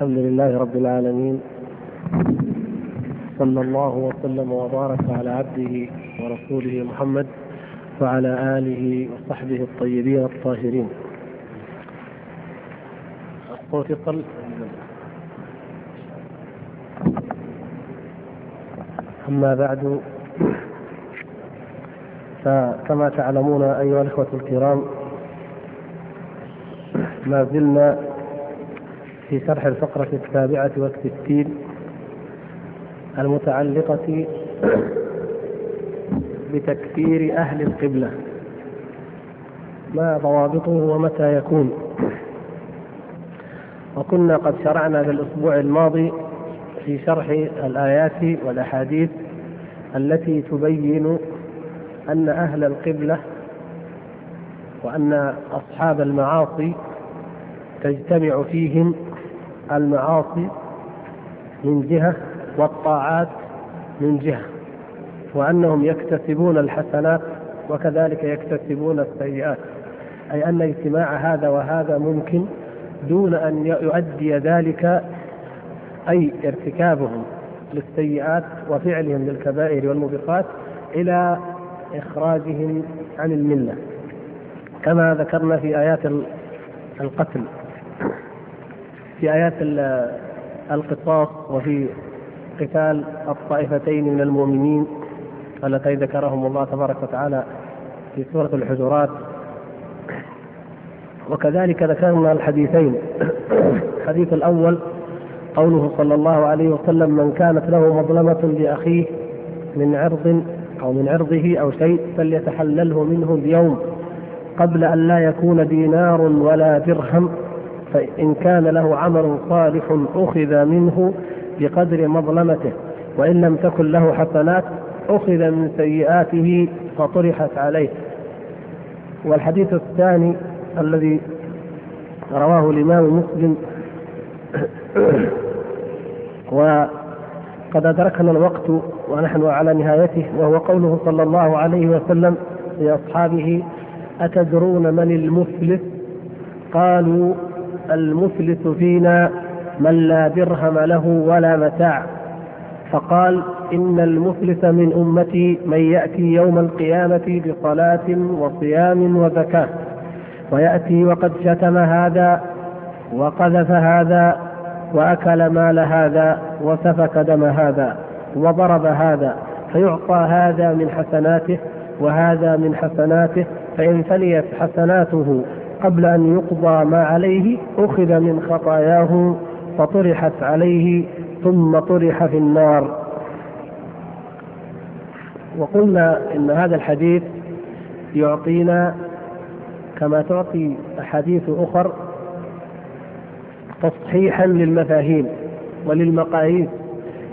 الحمد لله رب العالمين. صلى الله وسلم وبارك على عبده ورسوله محمد وعلى آله وصحبه الطيبين الطاهرين. الصوت أما بعد فكما تعلمون أيها الأخوة الكرام ما زلنا في شرح الفقرة السابعة والستين المتعلقة بتكفير أهل القبلة. ما ضوابطه ومتى يكون. وكنا قد شرعنا في الأسبوع الماضي في شرح الآيات والأحاديث التي تبين أن أهل القبلة وأن أصحاب المعاصي تجتمع فيهم المعاصي من جهة والطاعات من جهة وأنهم يكتسبون الحسنات وكذلك يكتسبون السيئات. أي أن اجتماع هذا وهذا ممكن دون أن يؤدي ذلك أي ارتكابهم للسيئات وفعلهم للكبائر والموبقات إلى إخراجهم عن الملة كما ذكرنا في آيات القتل. في آيات القصاص وفي قتال الطائفتين من المؤمنين اللتين ذكرهم الله تبارك وتعالى في سورة الحجرات. وكذلك ذكرنا الحديثين. الحديث الأول قوله صلى الله عليه وسلم من كانت له مظلمة لأخيه من عرض أو من عرضه أو شيء فليتحلله منه اليوم قبل أن لا يكون دينار ولا درهم. فإن كان له عمل صالح أخذ منه بقدر مظلمته وإن لم تكن له حسنات أخذ من سيئاته فطرحت عليه. والحديث الثاني الذي رواه الإمام مسلم وقد أدركنا الوقت ونحن على نهايته وهو قوله صلى الله عليه وسلم لأصحابه أتدرون من المفلس؟ قالوا المفلس فينا من لا درهم له ولا متاع. فقال إن المفلس من أمتي من يأتي يوم القيامة بصلاة وصيام وزكاة ويأتي وقد شتم هذا وقذف هذا وأكل مال هذا وسفك دم هذا وضرب هذا فيعطى هذا من حسناته وهذا من حسناته فإن فنيت حسناته قبل أن يقضى ما عليه أخذ من خطاياه فطرحت عليه ثم طرح في النار. وقلنا إن هذا الحديث يعطينا كما تعطي أحاديث أخر تصحيحا للمفاهيم وللمقاييس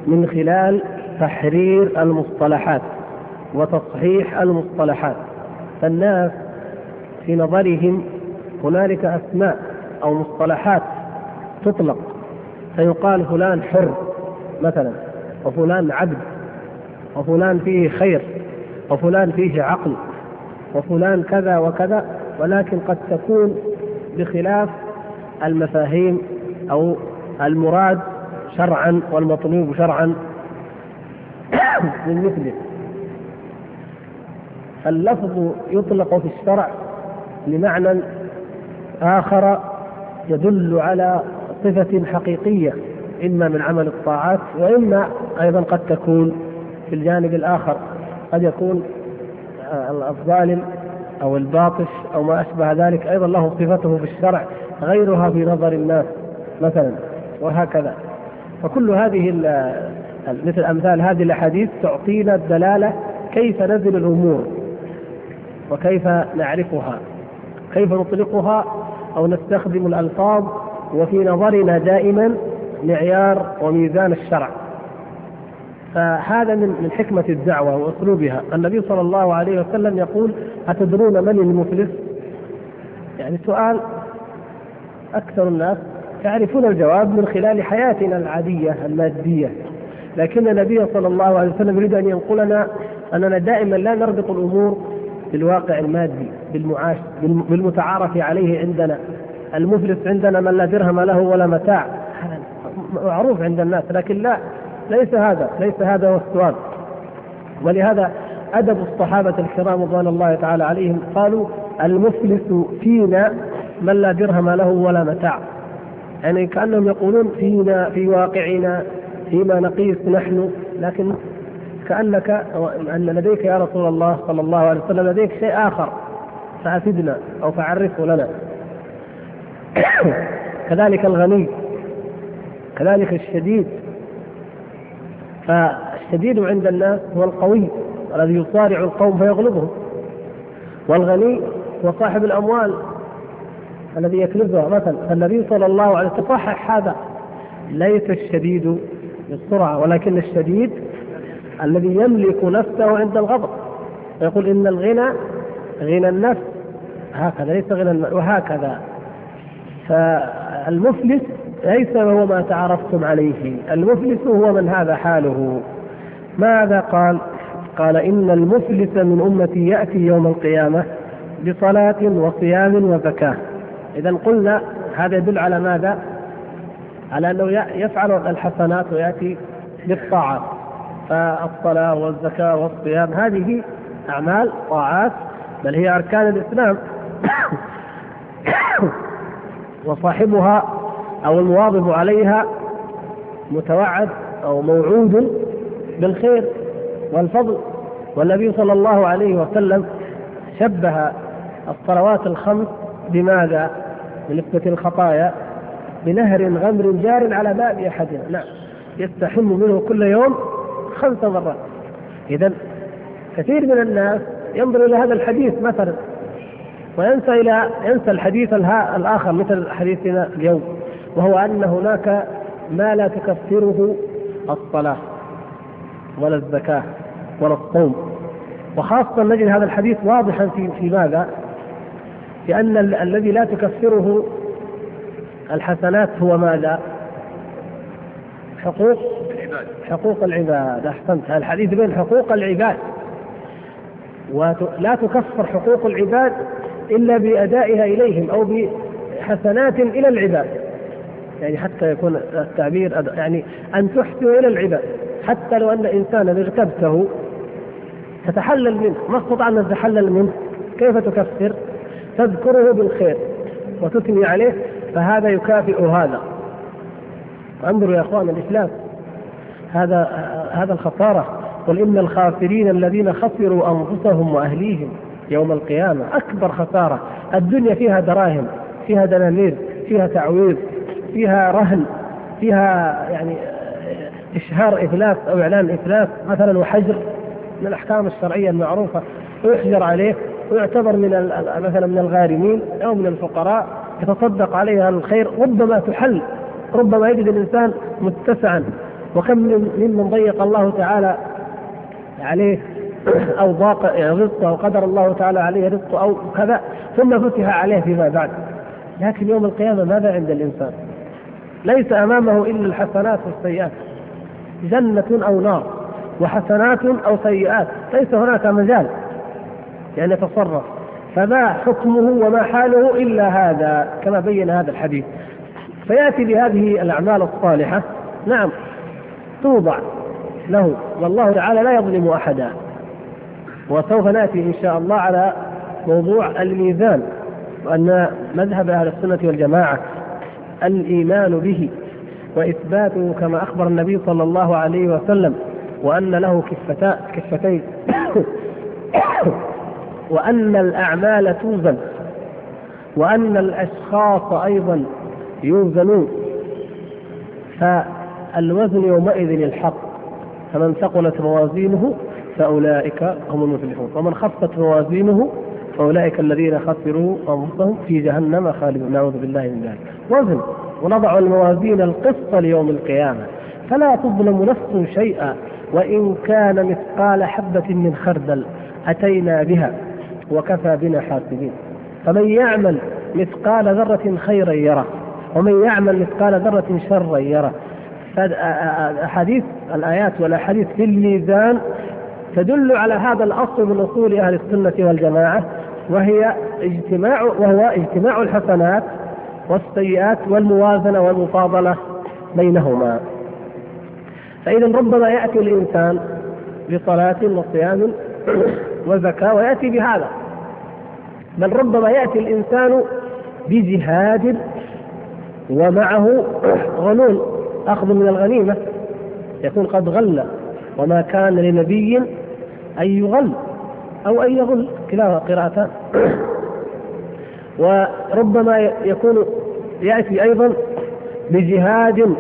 من خلال تحرير المصطلحات وتصحيح المصطلحات. فالناس في نظرهم هنالك أسماء أو مصطلحات تطلق. فيقال فلان حر مثلا وفلان عبد وفلان فيه خير وفلان فيه عقل وفلان كذا وكذا ولكن قد تكون بخلاف المفاهيم أو المراد شرعا والمطلوب شرعا من مثله. اللفظ يطلق في الشرع لمعنى آخر يدل على صفة حقيقية إما من عمل الطاعات وإما أيضا قد تكون في الجانب الآخر. قد يكون الظالم أو الباطش أو ما أشبه ذلك أيضا له صفته في الشرع غيرها في نظر الناس مثلا وهكذا. فكل هذه مثل أمثال هذه الأحاديث تعطينا الدلالة كيف نزل الأمور وكيف نعرفها كيف نطلقها أو نستخدم الألفاظ وفي نظرنا دائما معيار وميزان الشرع. فهذا من حكمة الدعوة وأسلوبها. النبي صلى الله عليه وسلم يقول أتدرون من المفلس؟ يعني سؤال أكثر الناس يعرفون الجواب من خلال حياتنا العادية المادية. لكن النبي صلى الله عليه وسلم يريد أن ينقلنا أننا دائما لا نربط الأمور بالواقع المادي بالمعاش بالمتعارف عليه عندنا. المفلس عندنا من لا درهم له ولا متاع. معروف عند الناس لكن لا ليس هذا ليس هذا هو السؤال. ولهذا أدب الصحابة الكرام رضوان الله تعالى عليهم قالوا المفلس فينا من لا درهم له ولا متاع. يعني كأنهم يقولون فينا في واقعنا فيما نقيس نحن لكن كأنك أن لديك يا رسول الله صلى الله عليه وسلم لديك شيء آخر فأفدنا أو فعرفه لنا. كذلك الغني كذلك الشديد. فالشديد عند الناس هو القوي الذي يصارع القوم فيغلبهم. والغني هو صاحب الأموال الذي يكنزها. مثلا فالنبي صلى الله عليه وسلم صحح هذا ليس الشديد بالسرعة ولكن الشديد الذي يملك نفسه عند الغضب. يقول إن الغنى غنى النفس. هكذا ليس غنى وهكذا. فالمفلس ليس هو ما تعرفتم عليه. المفلس هو من هذا حاله. ماذا قال؟ قال إن المفلس من أمتي يأتي يوم القيامة بصلاة وصيام وزكاة. إذا قلنا هذا يدل على ماذا؟ على أنه يفعل الحسنات ويأتي بالطاعات. فالصلاة والزكاة والصيام. هذه أعمال طاعات بل هي أركان الإسلام. وصاحبها أو المواظب عليها متوعد أو موعود بالخير والفضل. والنبي صلى الله عليه وسلم شبه الصلوات الخمس بماذا؟ بنسبة الخطايا بنهر غمر جار على باب أحدنا. نعم يستحم منه كل يوم. خمس مرات إذا كثير من الناس ينظر إلى هذا الحديث مثلا وينسى إلى ينسى الحديث الآخر مثل حديثنا اليوم وهو أن هناك ما لا تكفره الصلاة ولا الزكاة ولا الصوم وخاصة نجد هذا الحديث واضحا في في ماذا؟ لأن الذي لا تكفره الحسنات هو ماذا؟ حقوق حقوق العباد. أحسنت. الحديث بين حقوق العباد. ولا تكفر حقوق العباد إلا بأدائها إليهم أو بحسنات إلى العباد. يعني حتى يكون التعبير يعني أن تحسن إلى العباد. حتى لو أن إنسانا اغتبته تتحلل منه. ما استطاع أن تتحلل منه. كيف تكفر؟ تذكره بالخير وتثني عليه. فهذا يكافئ هذا. انظروا يا اخوان الاسلام هذا هذا الخسارة. قل إن الخاسرين الذين خسروا أنفسهم وأهليهم يوم القيامة أكبر خسارة. الدنيا فيها دراهم فيها دنانير فيها تعويض فيها رهن فيها يعني إشهار إفلاس أو إعلان إفلاس مثلا وحجر من الأحكام الشرعية المعروفة. ويحجر عليه ويعتبر من مثلا من الغارمين أو من الفقراء يتصدق عليها الخير. ربما تحل ربما يجد الإنسان متسعا. وكم من ممن ضيق الله تعالى عليه أو ضاق يعني رزقه وقدر الله تعالى عليه رزقه أو كذا ثم فتح عليه فيما بعد. لكن يوم القيامة ماذا عند الإنسان؟ ليس أمامه إلا الحسنات والسيئات. جنة أو نار وحسنات أو سيئات. ليس هناك مجال لأن يتصرف. فما حكمه وما حاله إلا هذا كما بين هذا الحديث. فيأتي بهذه الأعمال الصالحة. نعم. توضع له. والله تعالى لا يظلم أحدا. وسوف نأتي إن شاء الله على موضوع الميزان وأن مذهب أهل السنة والجماعة الإيمان به وإثباته كما أخبر النبي صلى الله عليه وسلم وأن له كفتان كفتين. وأن الأعمال توزن وأن الأشخاص أيضا يوزنون. فالوزن يومئذ الحق فمن ثقلت موازينه فأولئك هم المفلحون. ومن خفت موازينه فأولئك الذين خسروا أنفسهم في جهنم خالدون. نعوذ بالله من ذلك. وزن ونضع الموازين القسط ليوم القيامة. فلا تظلم نفس شيئا وإن كان مثقال حبة من خردل أتينا بها وكفى بنا حاسبين. فمن يعمل مثقال ذرة خيرا يره ومن يعمل مثقال ذرة شرا يره فأحاديث الآيات والأحاديث في الميزان تدل على هذا الأصل من أصول أهل السنة والجماعة وهي اجتماع وهو اجتماع الحسنات والسيئات والموازنة والمفاضلة بينهما. فإذا ربما يأتي الإنسان بصلاة وصيام وزكاة ويأتي بهذا. بل ربما يأتي الإنسان بجهاد ومعه غلول أخذ من الغنيمة يكون قد غل وما كان لنبي أن يغل أو أن يغل كلاها قراءتان. وربما يكون يأتي أيضا بجهاد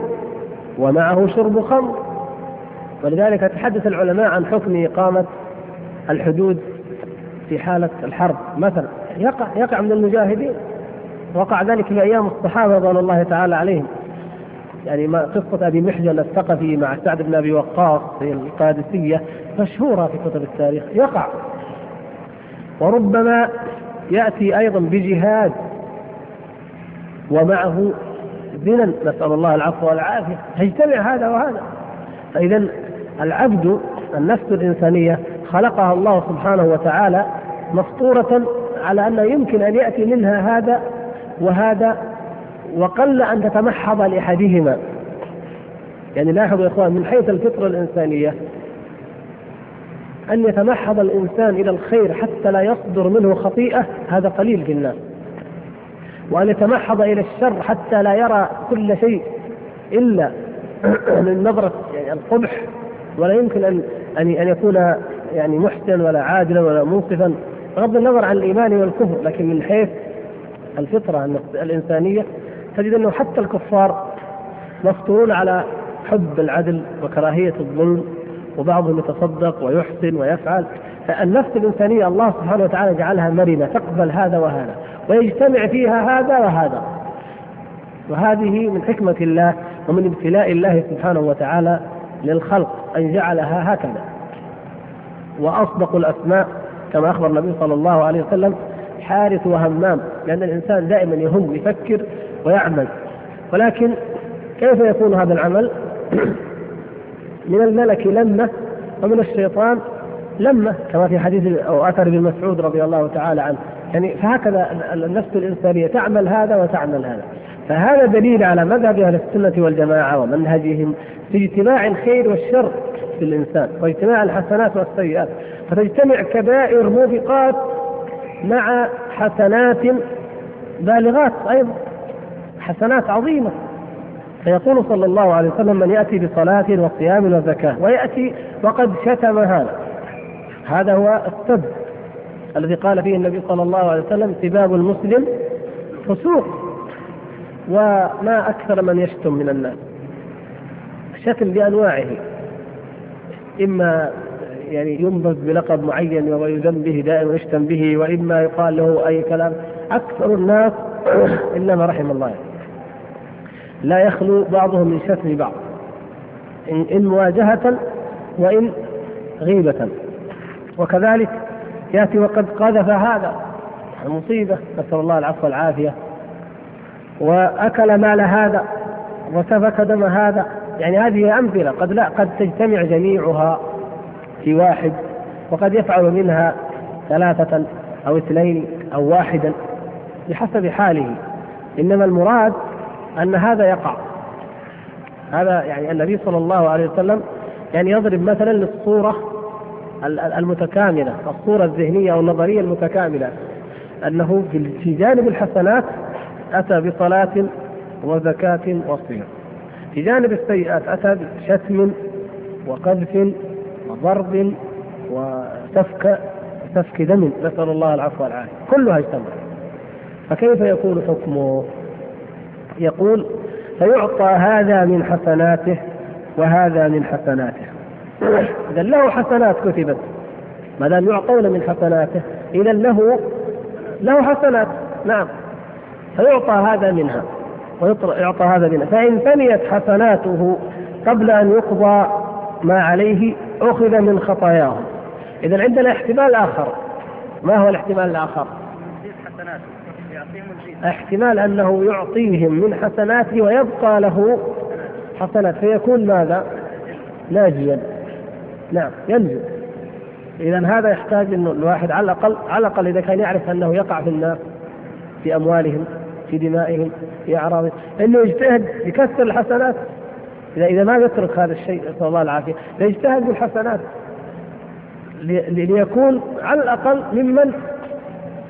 ومعه شرب خمر. ولذلك تحدث العلماء عن حكم إقامة الحدود في حالة الحرب. مثلا يقع يقع من المجاهدين. وقع ذلك في أيام الصحابة رضوان الله تعالى عليهم. يعني ما قصة أبي محجن الثقفي مع سعد بن أبي وقاص في القادسية مشهورة في كتب التاريخ. يقع. وربما يأتي أيضا بجهاد ومعه زنا. نسأل الله العفو والعافية. تجتمع هذا وهذا. فإذا العبد النفس الإنسانية خلقها الله سبحانه وتعالى مفطورة على أنه يمكن أن يأتي منها هذا وهذا وقل أن تتمحض لأحدهما. يعني لاحظوا يا إخوان من حيث الفطرة الإنسانية أن يتمحض الإنسان إلى الخير حتى لا يصدر منه خطيئة هذا قليل في الناس. وأن يتمحض إلى الشر حتى لا يرى كل شيء إلا من نظرة يعني القبح ولا يمكن أن أن أن يكون يعني محسن ولا عادلا ولا منصفا بغض النظر عن الإيمان والكفر لكن من حيث الفطرة الإنسانية تجد أنه حتى الكفار مفطورون على حب العدل وكراهية الظلم وبعضهم يتصدق ويحسن ويفعل. فالنفس الإنسانية الله سبحانه وتعالى جعلها مرنة تقبل هذا وهذا ويجتمع فيها هذا وهذا. وهذه من حكمة الله ومن ابتلاء الله سبحانه وتعالى للخلق أن جعلها هكذا. وأصدق الأسماء كما أخبر النبي صلى الله عليه وسلم حارث وهمام لأن الإنسان دائما يهم يفكر ويعمل. ولكن كيف يكون هذا العمل؟ من الملك لمة ومن الشيطان لمة كما في حديث أو أثر ابن مسعود رضي الله تعالى عنه. يعني فهكذا النفس الإنسانية تعمل هذا وتعمل هذا. فهذا دليل على مذهب أهل السنة والجماعة ومنهجهم في اجتماع الخير والشر في الإنسان واجتماع الحسنات والسيئات. فتجتمع كبائر موبقات مع حسنات بالغات أيضا حسنات عظيمة. فيقول صلى الله عليه وسلم من يأتي بصلاة وصيام وزكاة ويأتي وقد شتم هذا. هذا هو السب الذي قال فيه النبي صلى الله عليه وسلم سباب المسلم فسوق وما أكثر من يشتم من الناس. الشتم بأنواعه إما يعني ينبذ بلقب معين ويذم به دائما ويشتم به وإما يقال له أي كلام. أكثر الناس الا ما رحم الله. لا يخلو بعضهم من شتم بعض. إن مواجهة وإن غيبة. وكذلك يأتي وقد قذف هذا مصيبة نسأل الله العفو والعافية. وأكل مال هذا وسفك دم هذا. يعني هذه أمثلة. قد لا قد تجتمع جميعها. في واحد وقد يفعل منها ثلاثة أو اثنين أو واحدا بحسب حاله. إنما المراد أن هذا يقع. هذا يعني النبي صلى الله عليه وسلم يعني يضرب مثلا للصورة المتكاملة الصورة الذهنية أو النظرية المتكاملة. أنه في جانب الحسنات أتى بصلاة وزكاة وصيام. في جانب السيئات أتى بشتم وقذف وضرب وسفك سفك دم. نسأل الله العفو والعافية. كلها اجتمع. فكيف يكون حكمه؟ يقول فيعطى هذا من حسناته وهذا من حسناته. إذا له حسنات كتبت. ما دام يعطون من حسناته إذا له له حسنات. نعم. فيعطى هذا منها. ويعطى هذا منها. فإن فنيت حسناته قبل أن يقضى ما عليه أخذ من خطاياه إذا عندنا احتمال آخر. ما هو الاحتمال الآخر؟ احتمال أنه يعطيهم من حسناته ويبقى له حسنات. فيكون ماذا؟ ناجيا. نعم ينجو. إذا هذا يحتاج أنه الواحد على الأقل على الأقل إذا كان يعرف أنه يقع في الناس في أموالهم في دمائهم في أعراضهم أنه يجتهد يكسر الحسنات إذا إذا ما يترك هذا الشيء نسأل الله العافية. ليجتهد بالحسنات. ليكون على الأقل ممن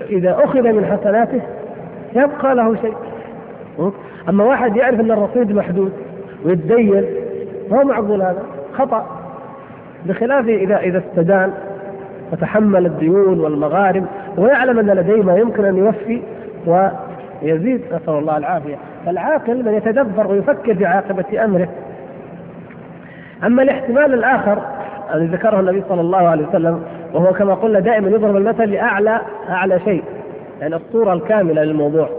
إذا أخذ من حسناته يبقى له شيء. أما واحد يعرف أن الرصيد محدود ويتدين هو معقول هذا؟ خطأ. بخلاف إذا إذا استدان وتحمل الديون والمغارم ويعلم أن لديه ما يمكن أن يوفي ويزيد نسأل الله العافية. فالعاقل من يتدبر ويفكر في عاقبة أمره أما الاحتمال الآخر الذي ذكره النبي صلى الله عليه وسلم وهو كما قلنا دائما يضرب المثل لأعلى أعلى شيء يعني الصورة الكاملة للموضوع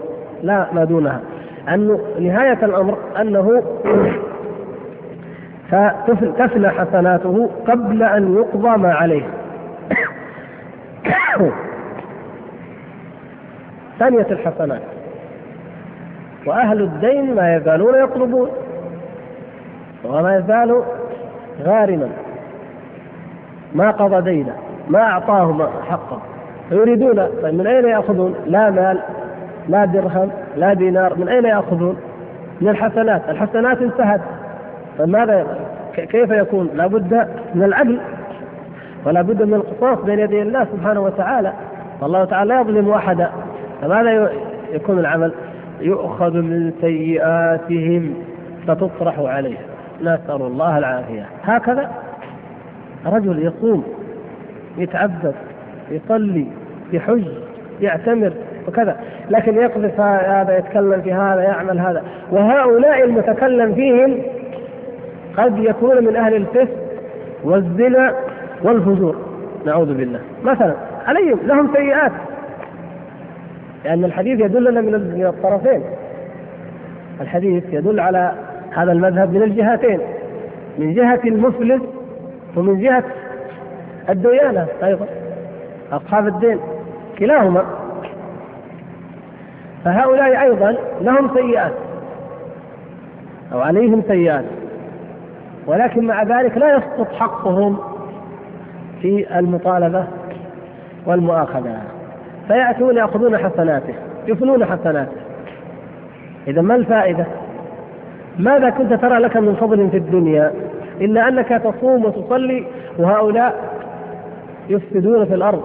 لا ما دونها. أنه نهاية الأمر أنه فتفنى حسناته قبل أن يقضى ما عليه. ثانية الحسنات. وأهل الدين ما يزالون يطلبون وما يزال غارما ما قضى دينه ما أعطاه حقه فيريدون طيب من أين يأخذون؟ لا مال لا درهم لا دينار من أين يأخذون؟ من الحسنات الحسنات انتهت فماذا كيف يكون؟ لابد من العدل ولا بد من القصاص بين يدي الله سبحانه وتعالى والله تعالى لا يظلم أحدا فماذا يكون العمل؟ يؤخذ من سيئاتهم فتطرح عليه نسأل الله العافية. هكذا رجل يصوم يتعبد يصلي يحج يعتمر وكذا لكن يقذف هذا يتكلم في هذا يعمل هذا. وهؤلاء المتكلم فيهم قد يكون من أهل الفسق والزنا والفجور. نعوذ بالله. مثلا عليهم لهم سيئات. لأن الحديث يدلنا من الطرفين. الحديث يدل على هذا المذهب من الجهتين من جهة المفلس ومن جهة الديانة. أيضا أصحاب الدين كلاهما. فهؤلاء أيضا لهم سيئات أو عليهم سيئات ولكن مع ذلك لا يسقط حقهم في المطالبة والمؤاخذة. فيأتون يأخذون حسناته يفنون حسناته. إذا ما الفائدة؟ ماذا كنت ترى لك من فضل في الدنيا؟ إلا أنك تصوم وتصلي وهؤلاء يفسدون في الأرض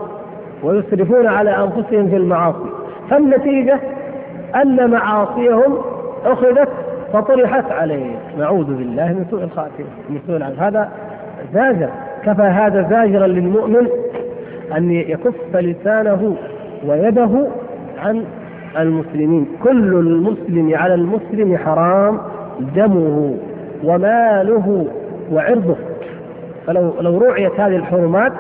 ويسرفون على أنفسهم في المعاصي. فالنتيجة أن معاصيهم أخذت فطرحت عليه نعوذ بالله من سوء الخاتمة من سوء هذا زاجر. كفى هذا زاجرا للمؤمن أن يكف لسانه ويده عن المسلمين. كل المسلم على المسلم حرام. دمه وماله وعرضه. فلو لو رعيت هذه الحرمات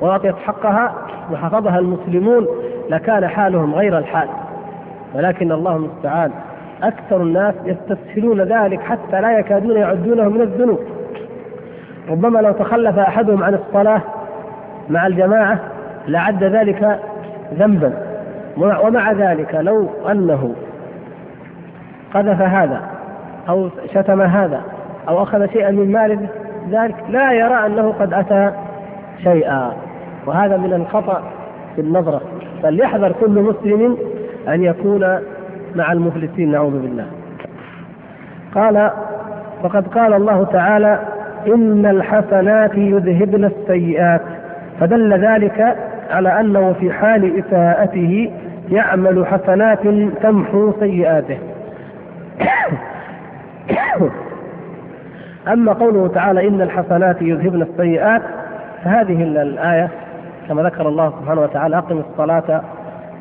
وأعطيت حقها وحفظها المسلمون لكان حالهم غير الحال. ولكن الله المستعان. أكثر الناس يستسهلون ذلك حتى لا يكادون يعدونه من الذنوب. ربما لو تخلف أحدهم عن الصلاة مع الجماعة لعد ذلك ذنبا. ومع ذلك لو أنه قذف هذا أو شتم هذا أو أخذ شيئا من مال ذلك لا يرى أنه قد أتى شيئا. وهذا من الخطأ في النظرة. فليحذر كل مسلم أن يكون مع المفلسين نعوذ بالله. قال وقد قال الله تعالى إن الحسنات يذهبن السيئات. فدل ذلك على أنه في حال إساءته يعمل حسنات تمحو سيئاته. أما قوله تعالى إن الحسنات يذهبن السيئات فهذه الآية كما ذكر الله سبحانه وتعالى أقم الصلاة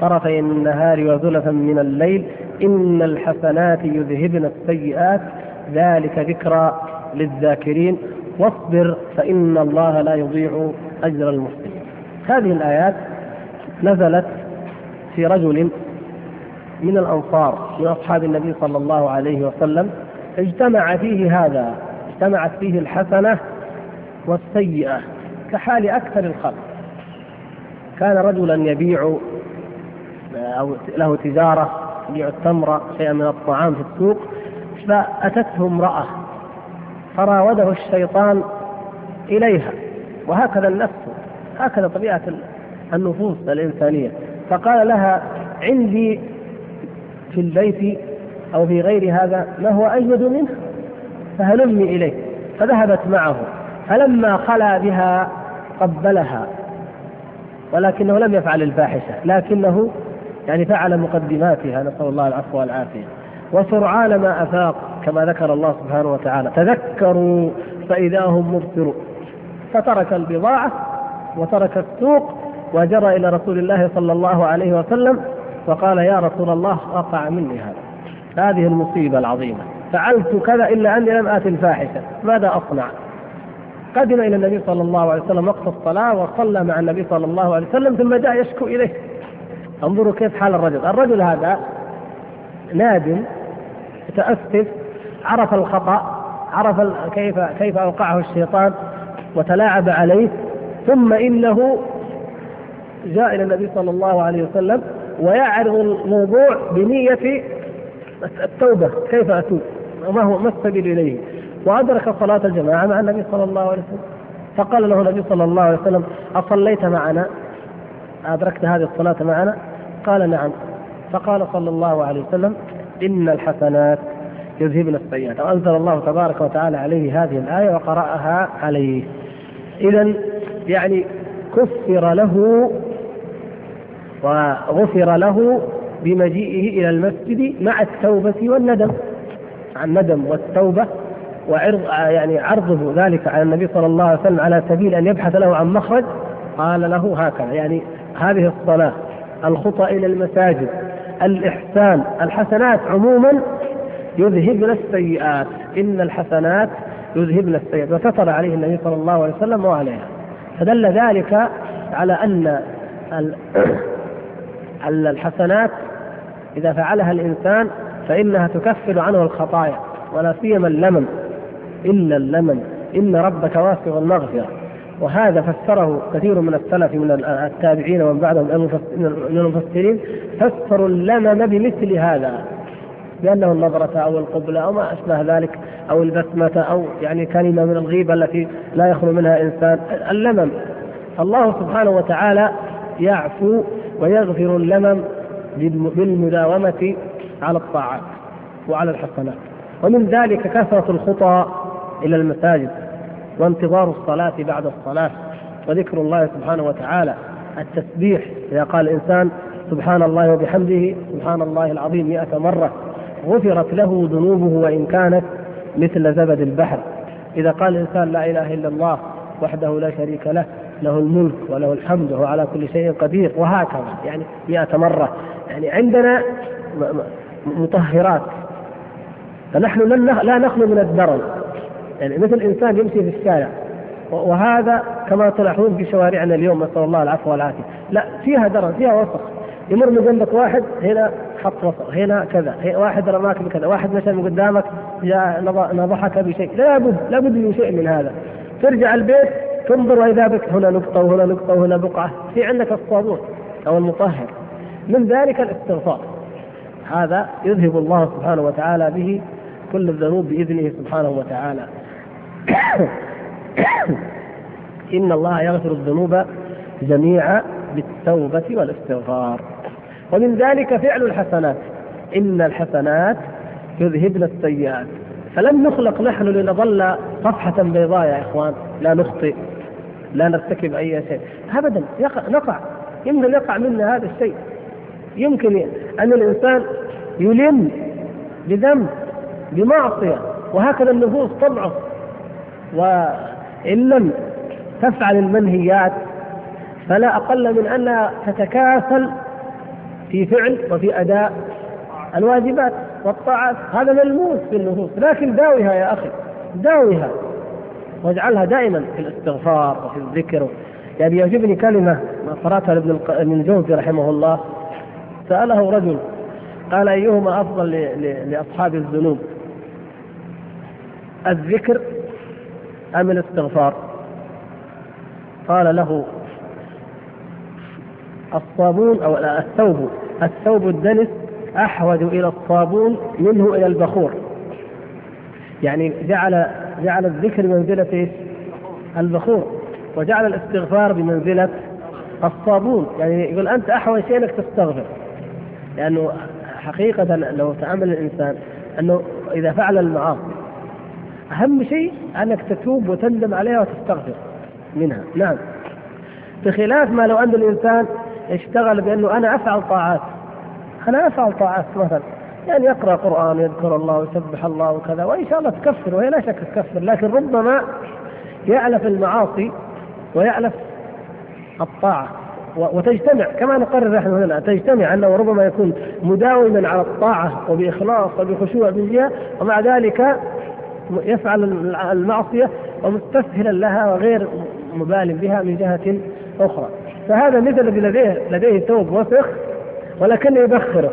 طرفي النهار وزلفا من الليل إن الحسنات يذهبن السيئات ذلك ذكرى للذاكرين واصبر فإن الله لا يضيع أجر المحسنين. هذه الآيات نزلت في رجل من الأنصار من أصحاب النبي صلى الله عليه وسلم اجتمع فيه هذا اجتمعت فيه الحسنة والسيئة كحال أكثر الخلق. كان رجلا يبيع أو له تجارة يبيع التمر شيئا من الطعام في السوق فأتته امرأة فراوده الشيطان إليها وهكذا النفس هكذا طبيعة النفوس الإنسانية. فقال لها عندي في البيت أو في غير هذا ما هو أجود منه فهلمي إليه فذهبت معه. فلما خلا بها قبلها ولكنه لم يفعل الفاحشة لكنه يعني فعل مقدماتها نسأل الله العفو والعافية. وسرعان ما أفاق كما ذكر الله سبحانه وتعالى. تذكروا فإذا هم مبصرون. فترك البضاعة وترك السوق وجرى إلى رسول الله صلى الله عليه وسلم وقال يا رسول الله وقع مني هذا. هذه المصيبة العظيمة. فعلت كذا إلا أني لم آتي الفاحشة. ماذا أصنع؟ قدم إلى النبي صلى الله عليه وسلم وقت الصلاة وصلى مع النبي صلى الله عليه وسلم ثم جاء يشكو إليه. انظروا كيف حال الرجل. الرجل هذا نادم متأسف عرف الخطأ عرف كيف كيف أوقعه الشيطان وتلاعب عليه. ثم إنه جاء إلى النبي صلى الله عليه وسلم ويعرض الموضوع بنية التوبة كيف أتوب؟ وما هو؟ ما السبيل إليه. وأدرك صلاة الجماعة مع النبي صلى الله عليه وسلم. فقال له النبي صلى الله عليه وسلم أصليت معنا؟ أدركت هذه الصلاة معنا؟ قال نعم. فقال صلى الله عليه وسلم إن الحسنات يذهبن السيئات. وأنزل الله تبارك وتعالى عليه هذه الآية وقرأها عليه. إذا يعني كفر له وغفر له بمجيئه إلى المسجد مع التوبة والندم. الندم والتوبة وعرض يعني عرضه ذلك على النبي صلى الله عليه وسلم على سبيل أن يبحث له عن مخرج قال له هكذا. يعني هذه الصلاة الخطى إلى المساجد الإحسان الحسنات عموما يذهبن السيئات. إن الحسنات يذهبن السيئات. وكفر عليه النبي صلى الله عليه وسلم وعليها. فدل ذلك على أن الحسنات إذا فعلها الإنسان فإنها تكفر عنه الخطايا ولا سيما اللمم إلا اللمم إن ربك واسع المغفرة. وهذا فسره كثير من السلف من التابعين ومن بعدهم من المفسرين فسروا اللمم بمثل هذا. بأنه النظرة أو القبلة أو ما أشبه ذلك أو البسمة أو يعني كلمة من الغيبة التي لا يخلو منها إنسان. اللمم الله سبحانه وتعالى يعفو ويغفر اللمم بالمداومة على الطاعات وعلى الحسنات. ومن ذلك كثرة الخطى إلى المساجد وانتظار الصلاة بعد الصلاة وذكر الله سبحانه وتعالى. التسبيح إذا قال الإنسان سبحان الله وبحمده سبحان الله العظيم مئة مرة غفرت له ذنوبه وإن كانت مثل زبد البحر. إذا قال الإنسان لا إله إلا الله وحده لا شريك له له الملك وله الحمد وهو على كل شيء قدير وهكذا. يعني مئة مرة. يعني عندنا مطهرات. فنحن لا نخلو من الدرن. يعني مثل إنسان يمشي في الشارع. وهذا كما تلاحظون في شوارعنا اليوم نسأل الله العفو والعافية. لا فيها درن فيها وسخ. يمر من جنبك واحد هنا حط وسخ هنا كذا واحد رماك بكذا واحد مشى من قدامك نضحك بشيء. لابد لابد من شيء من هذا. ترجع البيت تنظر وإذا بك هنا نقطة وهنا نقطة وهنا بقعة. في عندك الصابون أو المطهر. من ذلك الاستغفار. هذا يذهب الله سبحانه وتعالى به كل الذنوب بإذنه سبحانه وتعالى. إن الله يغفر الذنوب جميعا بالتوبة والاستغفار. ومن ذلك فعل الحسنات. إن الحسنات يذهبن السيئات. فلم نخلق نحن لنظل صفحة بيضاء يا إخوان. لا نخطئ. لا نرتكب أي شيء. أبدا يقع نقع. يمكن يقع منا هذا الشيء. يمكن أن الإنسان يلم بذنب بمعصية وهكذا النفوس تضعف وإن لم تفعل المنهيات فلا أقل من أنها تتكاسل في فعل وفي أداء الواجبات والطاعات. هذا ملموس في النفوس. لكن داويها يا أخي داويها. واجعلها دائما في الاستغفار وفي الذكر. يعني يعجبني كلمة قرأتها لابن ابن الجوزي رحمه الله. سأله رجل قال أيهما أفضل لأصحاب الذنوب؟ الذكر أم الاستغفار؟ قال له الصابون أو الثوب. الثوب الدنس أحوج إلى الصابون منه إلى البخور. يعني جعل جعل الذكر بمنزلة؟ البخور. وجعل الاستغفار بمنزلة الصابون. يعني يقول أنت أحوج شيء أنك تستغفر. لأنه حقيقة لو تأمل الإنسان أنه إذا فعل المعاصي أهم شيء أنك تتوب وتندم عليها وتستغفر منها. نعم. بخلاف ما لو أن الإنسان اشتغل بأنه أنا أفعل طاعات. أنا أفعل طاعات مثلا. يعني يقرأ قرآن يذكر الله ويسبح الله وكذا وإن شاء الله تكفر وهي لا شك تكفر لكن ربما يألف المعاصي ويألف الطاعة وتجتمع كما نقرر نحن هنا تجتمع أنه ربما يكون مداوما على الطاعة وبإخلاص وبخشوع من جهة ومع ذلك يفعل المعصية ومستسهلا لها وغير مبال بها من جهة أخرى. فهذا مثل الذي لديه لديه ثوب وسخ ولكنه يبخره.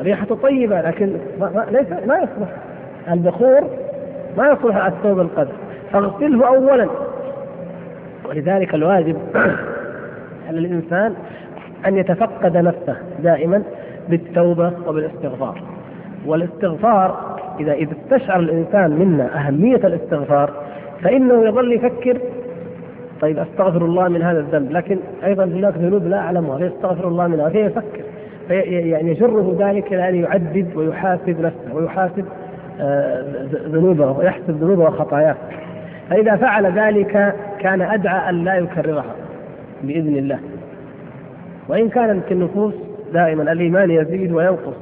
ريحته طيبة لكن ما ليس ما يصلح. البخور ما يصلح على الثوب القدر. فاغسله اولا. ولذلك الواجب على الإنسان أن يتفقد نفسه دائما بالتوبة وبالاستغفار. والاستغفار إذا إذا استشعر الإنسان منا أهمية الاستغفار فإنه يظل يفكر طيب أستغفر الله من هذا الذنب؟ لكن أيضا هناك ذنوب لا أعلمها. فيستغفر الله منها فيفكر. يعني يجره ذلك إلى ان يعدد ويحاسب نفسه ويحاسب آه، ذنوبه ويحسب ذنوبه وخطاياه. فإذا فعل ذلك كان أدعى أن لا يكررها بإذن الله. وإن كانت النفوس دائما الإيمان يزيد وينقص.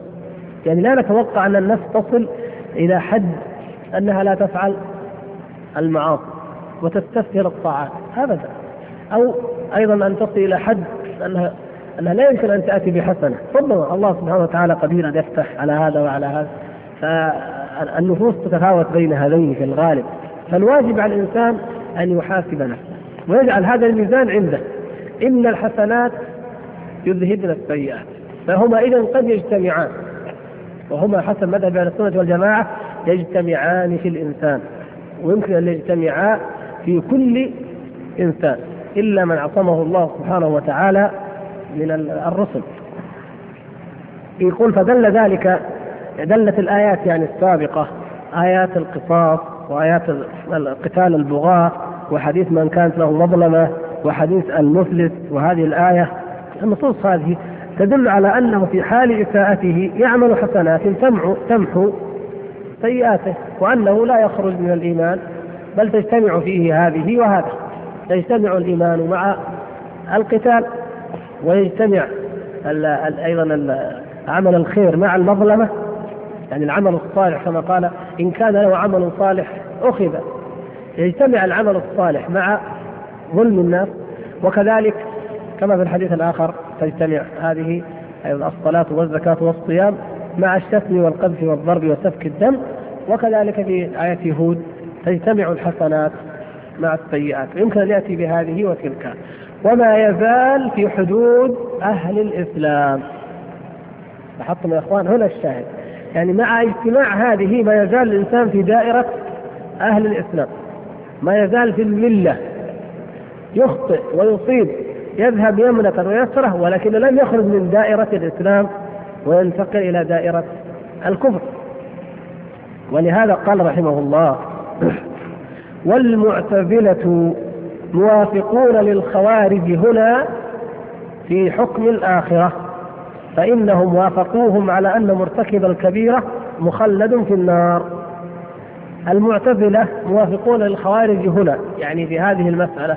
يعني لا نتوقع أن النفس تصل إلى حد أنها لا تفعل المعاصي وتستسهل الطاعات ابدا. أو أيضا أن تصل إلى حد أنها انها لا يمكن أن تأتي بحسنة. ربما الله سبحانه وتعالى قدير أن يفتح على هذا وعلى هذا. فالنفوس تتفاوت بين هذين في الغالب. فالواجب على الإنسان أن يحاسب نفسه ويجعل هذا الميزان عنده. إن الحسنات يذهبن السيئات. فهما اذا قد يجتمعان. وهما حسب مذهب أهل السنة والجماعة يجتمعان في الإنسان. ويمكن أن يجتمعا في كل إنسان. إلا من عصمه الله سبحانه وتعالى من الرسل. يقول فدل ذلك دلت الآيات يعني السابقة آيات القصاص وآيات قتال البغاة وحديث من كانت له مظلمة وحديث المفلس وهذه الآية. النصوص هذه تدل على أنه في حال إساءته يعمل حسنات تمحو تمحو سيئاته وأنه لا يخرج من الإيمان بل تجتمع فيه هذه وهذا. يجتمع الإيمان مع القتال. ويجتمع أيضا عمل الخير مع المظلمة. يعني العمل الصالح كما قال إن كان له عمل صالح أخذ. يجتمع العمل الصالح مع ظلم الناس. وكذلك كما في الحديث الآخر تجتمع هذه أيضا الصلاة والزكاة والصيام مع الشتم والقذف والضرب وسفك الدم. وكذلك في آية هود تجتمع الحسنات مع السيئات. يمكن أن يأتي بهذه وتلك. وما يزال في حدود أهل الإسلام. لاحظتم يا إخوان هنا الشاهد. يعني مع اجتماع هذه ما يزال الإنسان في دائرة أهل الإسلام. ما يزال في الملة. يخطئ ويصيب يذهب يمنة ويسرة ولكن لم يخرج من دائرة الإسلام وينتقل إلى دائرة الكفر. ولهذا قال رحمه الله والمعتزلة موافقون للخوارج هنا في حكم الآخرة فإنهم وافقوهم على أن مرتكب الكبيرة مخلد في النار. المعتزلة موافقون للخوارج هنا يعني في هذه المسألة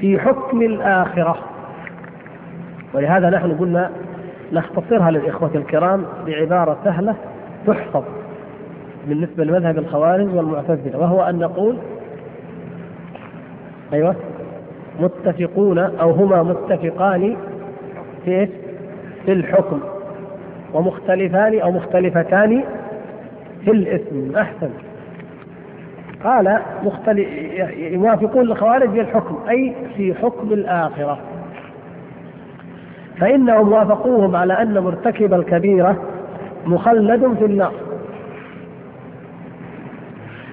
في حكم الآخرة. ولهذا نحن قلنا نختصرها للإخوة الكرام بعبارة سهلة تحفظ بالنسبة لمذهب الخوارج والمعتزلة وهو أن نقول أيوه. متفقون أو هما متفقان في في الحكم. ومختلفان أو مختلفتان في الاسم. أحسن. قال مختلف يوافقون الخوارج في الحكم أي في حكم الآخرة. فإنهم وافقوهم على أن مرتكب الكبيرة مخلد في النار.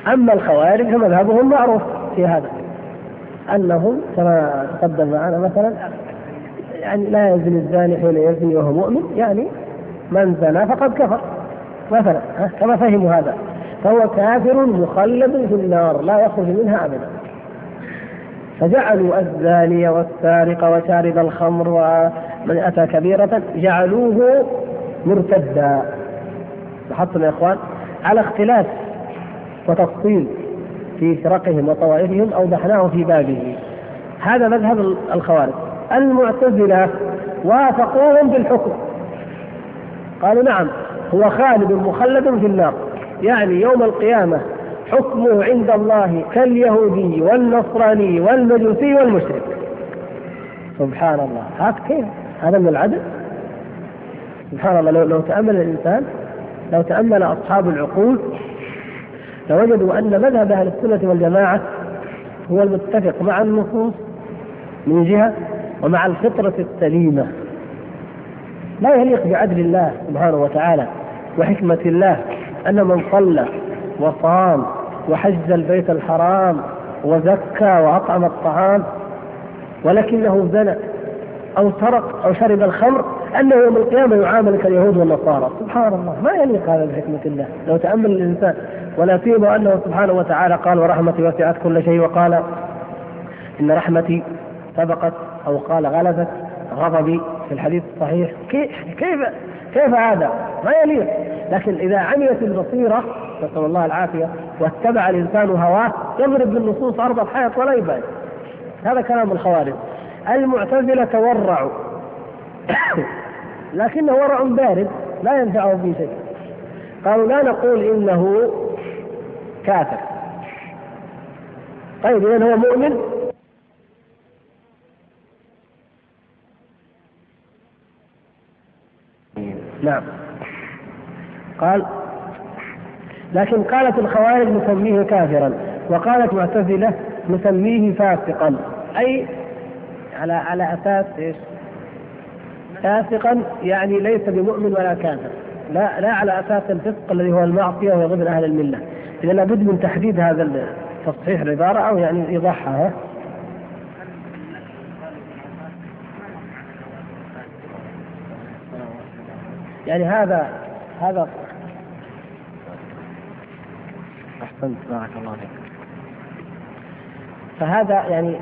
أما الخوارج فمذهبهم معروف في هذا. أنهم كما تقدم معنا مثلا يعني لا يزني الزاني حين يزني وهو مؤمن يعني من زنى فقد كفر. مثلا كما فهموا هذا. فهو كافر مخلد في النار لا يخرج منها ابدا. فجعلوا الزاني والسارق وشارب الخمر ومن أتى كبيرة جعلوه مرتدا. لاحظتم يا إخوان؟ على اختلاف وتفصيل في فرقهم وطوائفهم أوضحناه في بابه. هذا مذهب الخوارج. المعتزلة وافقوهم في الحكم قالوا نعم هو خالد مخلد في النار. يعني يوم القيامة حكمه عند الله كاليهودي والنصراني والمجوسي والمشرك. سبحان الله. هذا كيف؟ هذا من العدل؟ سبحان الله. لو, لو تأمل الإنسان لو تأمل أصحاب العقول لوجدوا أن مذهب أهل السنة والجماعة هو المتفق مع النصوص من جهة ومع الفطرة السليمة. لا يليق بعدل الله سبحانه وتعالى وحكمة الله أن من صلى وصام وحج البيت الحرام وزكى وأطعم الطعام ولكنه زنى أو سرق أو شرب الخمر أنه يوم القيامة يعامل كاليهود والنصارى. سبحان الله. ما يليق هذا بحكمة الله. لو تأمل الإنسان ولا سيما أنه سبحانه وتعالى قال ورحمتي وسعت كل شيء وقال إن رحمتي سبقت أو قال غلبت غضبي في الحديث الصحيح. كيف؟ كيف؟ هذا؟ ما يليق. لكن إذا عميت البصيرة نسأل الله العافية واتبع الإنسان هواه يضرب بالنصوص أرض الحياة ولا يبالي هذا كلام الخوارج. المعتزلة تورعوا. لكنه ورع بارد لا ينفعه في شيء. قالوا لا نقول إنه كافر. طيب إذا هو مؤمن؟ نعم. قال لكن قالت الخوارج نسميه كافرا وقالت معتزلة نسميه فاسقا. أي على على أساس إيش؟ فاسقا يعني ليس بمؤمن ولا كافر. لا لا على أساس الفسق الذي هو المعصية ويضل أهل الملة. إذا لابد من تحديد هذا تصحيح العبارة أو يعني إيضاحها يعني هذا هذا أحسنت بارك الله فيك. فهذا يعني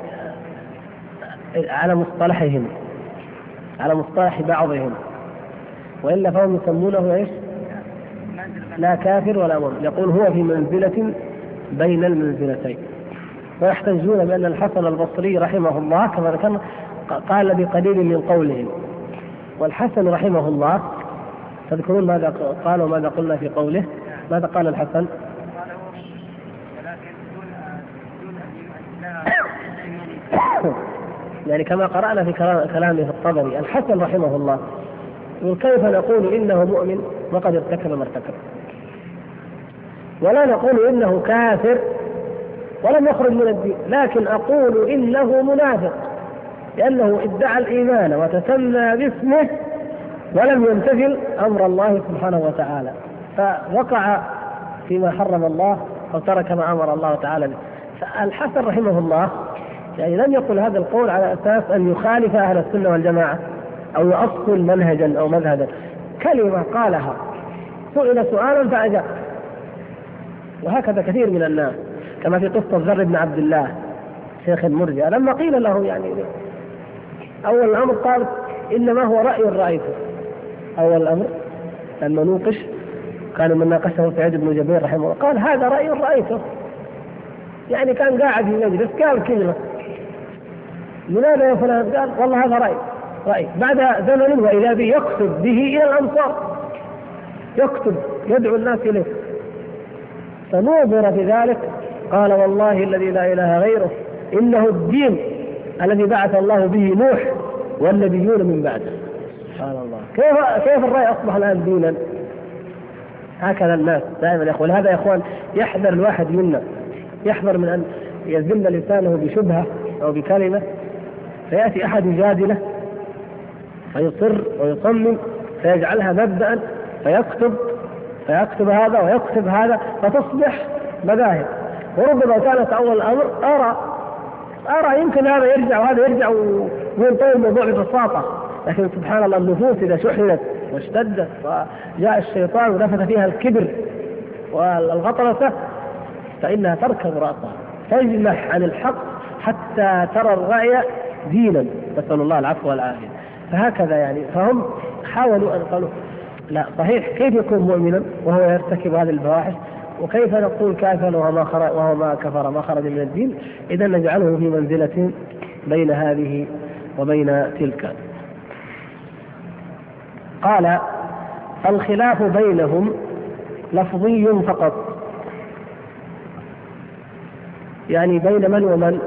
على مصطلحهم على مصطلح بعضهم. وإلا فهم يسمونه إيش؟ لا كافر ولا مؤمن. يقول هو في منزلة بين المنزلتين. ويحتجون بأن الحسن البصري رحمه الله كما ذكرنا قال بقليل من قولهم. والحسن رحمه الله تذكرون ماذا قال وماذا قلنا في قوله؟ ماذا قال الحسن؟ يعني كما قرأنا في كلامه في الطبري الحسن رحمه الله يقول كيف نقول إنه مؤمن وقد ارتكب ما ارتكب؟ ولا نقول إنه كافر ولم يخرج من الدين لكن أقول إنه منافق لأنه ادعى الإيمان وتسمى باسمه ولم يمتثل أمر الله سبحانه وتعالى. فوقع فيما حرم الله أو ترك ما أمر الله تعالى به. فالحسن رحمه الله يعني لم يقل هذا القول على أساس أن يخالف أهل السنة والجماعة أو يؤصل منهجا أو مذهبا. كلمة قالها. سئل سؤالا فأجاب. وهكذا كثير من الناس كما في قصة ذر بن عبد الله شيخ المرجئة. لما قيل له يعني أول الأمر قال إنما هو رأي رايته أول الأمر لما نوقش كان من ناقشه سعيد بن جبير رحمه الله. قال هذا رأي رايته يعني كان قاعد في مجلس قال كلمة. لماذا يا فلان؟ قال والله هذا رأي رأي بعد زمن واذا به يكتب به إلى الأمصار يكتب يدعو الناس إليه فنوظر في ذلك قال والله الذي لا إله غيره إنه الدين الذي بعث الله به نوح والنبيون من بعده سبحان الله كيف كيف الرأي أصبح الآن دينا؟ هكذا الناس دائما يا اخوان هذا يا إخوان يحذر الواحد منا يحذر من أن يذل لسانه بشبهة أو بكلمة فيأتي أحد يجادله فيصر ويصمم فيجعلها مبدأ فيكتب فيكتب هذا ويكتب هذا فتصبح مذاهب. وربما كانت أول الأمر أرى أرى يمكن هذا يرجع وهذا يرجع وينتهي الموضوع ببساطة. لكن سبحان الله النفوس إذا شحنت واشتدت وجاء الشيطان ونفث فيها الكبر والغطرسة فإنها تركب رأسها. تجمح عن الحق حتى ترى الرأي دينا نسأل الله العفو والعافية. فهكذا يعني فهم حاولوا أن قالوا لا صحيح كيف يكون مؤمنا وهو يرتكب هذه الفواحش وكيف نقول كافر وهو ما خرج وهو ما كفر ما خرج من الدين؟ إذا نجعله في منزلة بين هذه وبين تلك. قال الخلاف بينهم لفظي فقط. يعني بين من ومن؟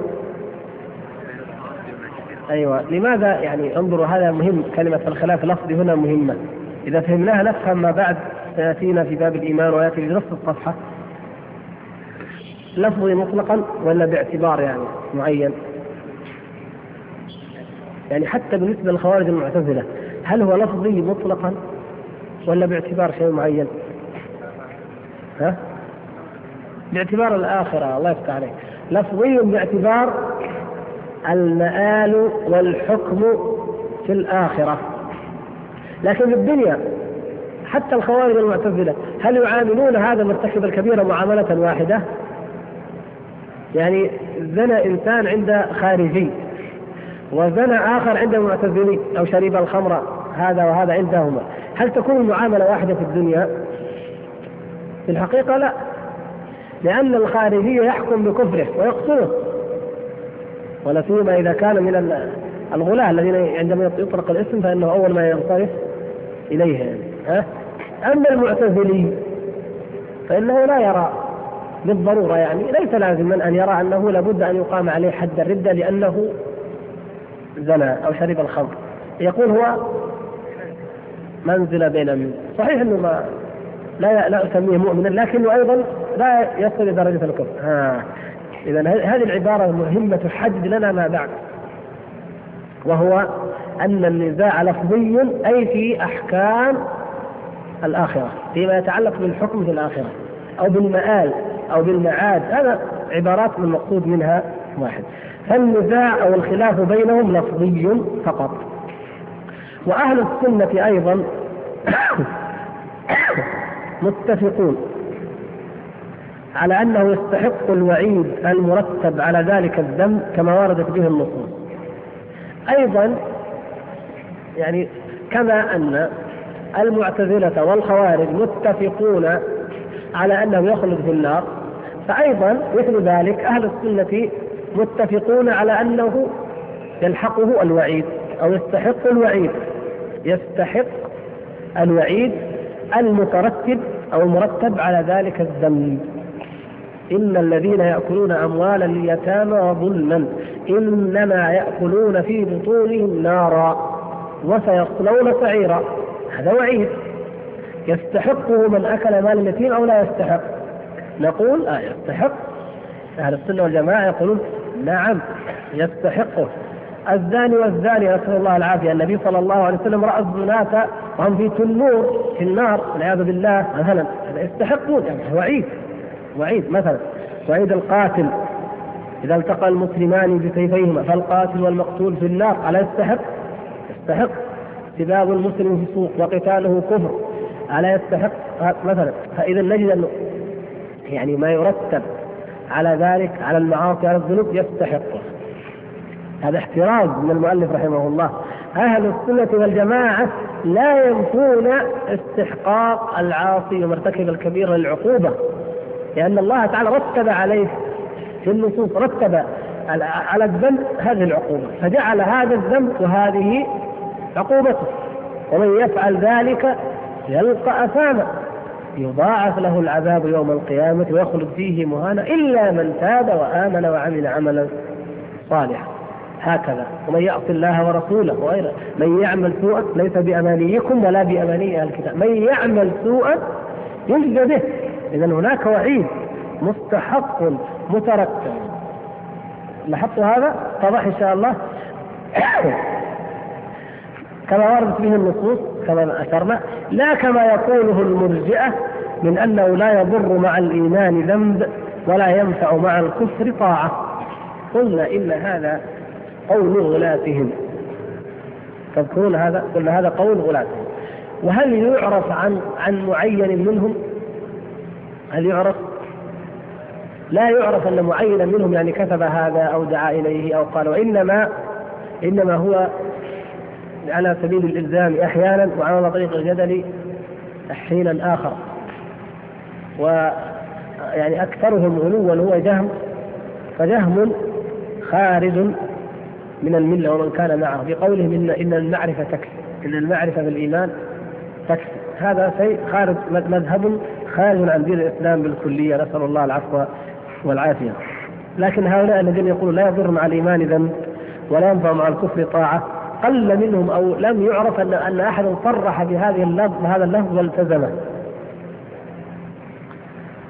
أيوه. لماذا يعني انظروا هذا مهم كلمة الخلاف لفظي هنا مهمة. إذا فهمناها نفهم ما بعد سيأتينا في باب الإيمان وياتي في نصف الصفحة. لفظي مطلقا ولا باعتبار يعني معين؟ يعني حتى بالنسبة للخوارج المعتزلة هل هو لفظي مطلقا ولا باعتبار شيء معين؟ ها؟ باعتبار الآخرة الله يفتح عليك. لفظي باعتبار المآل والحكم في الآخرة لكن في الدنيا حتى الخوارج المعتزلة هل يعاملون هذا مرتكب الكبيرة معاملة واحدة؟ يعني زنى إنسان عند خارجي وزنى آخر عند معتزلي أو شرب الخمر هذا وهذا عندهما هل تكون المعاملة واحدة في الدنيا؟ في الحقيقة لا لأن الخارجي يحكم بكفره ويقتله ولا سيما إذا كان من الغلاة الذين عندما يطلق الاسم فإنه أول ما ينصرف إليه يعني. ها؟ أما المعتزلي فإنه لا يرى بالضرورة يعني ليس لازما أن يرى أنه لابد أن يقام عليه حد الردة لأنه زنى أو شرب الخمر يقول هو منزل بين من صحيح أنه ما لا لا أسميه مؤمنا لكنه أيضا لا يصل إلى درجة الكفر ها اذا هذه العبارة مهمة تحدد لنا ما بعد وهو أن النزاع لفظي أي في أحكام الآخرة فيما يتعلق بالحكم في الآخرة أو بالمآل أو بالمعاد هذا عبارات المقصود منها واحد. فالنزاع أو الخلاف بينهم لفظي فقط. وأهل السنة أيضا متفقون على أنه يستحق الوعيد المرتب على ذلك الذنب كما وردت به النصوص. أيضا يعني كما أن المعتزلة والخوارج متفقون على أنه يخلد في النار فايضا مثل ذلك أهل السنة متفقون على أنه يلحقه الوعيد أو يستحق الوعيد يستحق الوعيد المترتب أو المرتب على ذلك الذنب إن الذين يأكلون أموال اليتامى ظلما إنما يأكلون في بطونهم نارا وسيصلون سعيرا. هذا وعيد. يستحقه من أكل مال اليتيم أو لا يستحق. نقول آه يستحق. أهل السنة والجماعة يقولون نعم يستحقه. الزاني والزانية نسأل الله العافية. النبي صلى الله عليه وسلم رأى الزناة وهم في تنور في النار والعياذ بالله مثلا. يستحقون يعني وعيد وعيد مثلا وعيد القاتل إذا التقى المسلمان بسيفيهما فالقاتل والمقتول في النار ألا يستحق؟ يستحق. سباب المسلم في السوق وقتاله كفر ألا يستحق؟ مثلا فإذا نجد أنه يعني ما يرتب على ذلك على المعاصي على الذنوب يستحقه هذا احتراز من المؤلف رحمه الله. أهل السنة والجماعة لا ينفون استحقاق العاصي ومرتكب الكبير للعقوبة. لأن الله تعالى رتب عليه في النصوص رتب على الذنب هذه العقوبة فجعل هذا الذنب وهذه عقوبته. ومن يفعل ذلك يلقى أثاما يضاعف له العذاب يوم القيامة ويخلد فيه مهانا إلا من تاب وآمن وعمل عملا صالحا. هكذا. ومن يعص الله ورسوله وغيره من يعمل سوءا ليس بأمانيكم ولا بأماني أهل الكتاب. من يعمل سوءا يجزى به. إذا هناك وعيد مستحق مترتب. لاحظتوا هذا؟ اتضح إن شاء الله. كما وردت به النصوص كما أشرنا لا كما يقوله المرجئة من أنه لا يضر مع الإيمان ذنب ولا ينفع مع الكفر طاعة. قلنا إن هذا قول غلاتهم. تذكرون هذا؟ قلنا هذا قول غلاتهم. وهل يعرف عن عن معين منهم؟ هل يعرف؟ لا يعرف أن معينا منهم يعني كتب هذا أو دعا إليه أو قال وإنما إنما هو على سبيل الإلزام أحيانا وعلى طريق الجدل حينا آخر. يعني أكثرهم غلوا هو جهم فجهم خارج من الملة ومن كان معه. بقولهم إن إن المعرفة تكفي إن المعرفة بالإيمان تكفي. هذا شيء خارج مذهب خارج عن دين الإسلام بالكلية نسأل الله العفو والعافية لكن هؤلاء الذين يقولون لا يضر مع الإيمان ذنب ولا ينفع مع الكفر طاعة قل منهم أو لم يعرف أن أن أحدا صرح بهذه اللفظ بهذا اللفظ والتزمه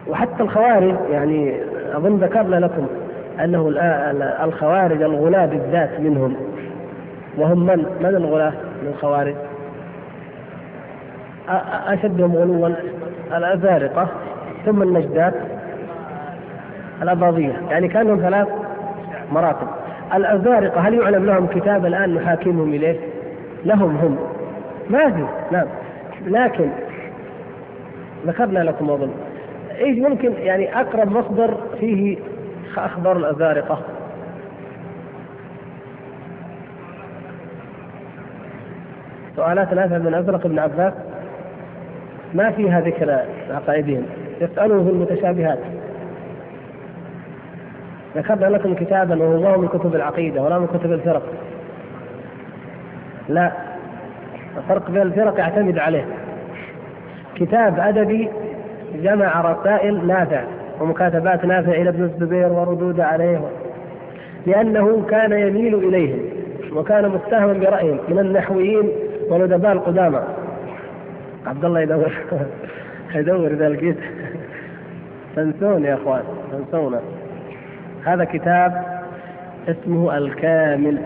وحتى الخوارج يعني أظن ذكرنا لكم أنه الخوارج الغلاة بالذات منهم وهم من؟ من الغلاة من الخوارج؟ أشدهم غلوا الأزارقة ثم النجدات الأباضية يعني كانوا ثلاث مراتب. الأزارقة هل يعلم لهم كتاب الآن نحاكمهم إليه؟ لهم هم. ما في نعم. لكن ذكرنا لكم أظن إيش ممكن يعني أقرب مصدر فيه أخبار الأزارقة؟ سؤالات الأثر من أزرق بن عباس. ما فيها ذكر عقائدهم. يسأله في المتشابهات. ذكرنا لكم كتابا وهو من كتب العقيدة ولا من كتب الفرق. لا. الفرق بين الفرق يعتمد عليه. كتاب أدبي جمع رسائل نافع ومكاتبات نافع إلى ابن الزبير وردود عليه. لأنه كان يميل إليهم وكان متهما برأيهم من النحويين والأدباء القدامى. عبد الله يدور. يدور إذا لقيت. تنسون يا أخوان تنسونا هذا كتاب اسمه الكامل.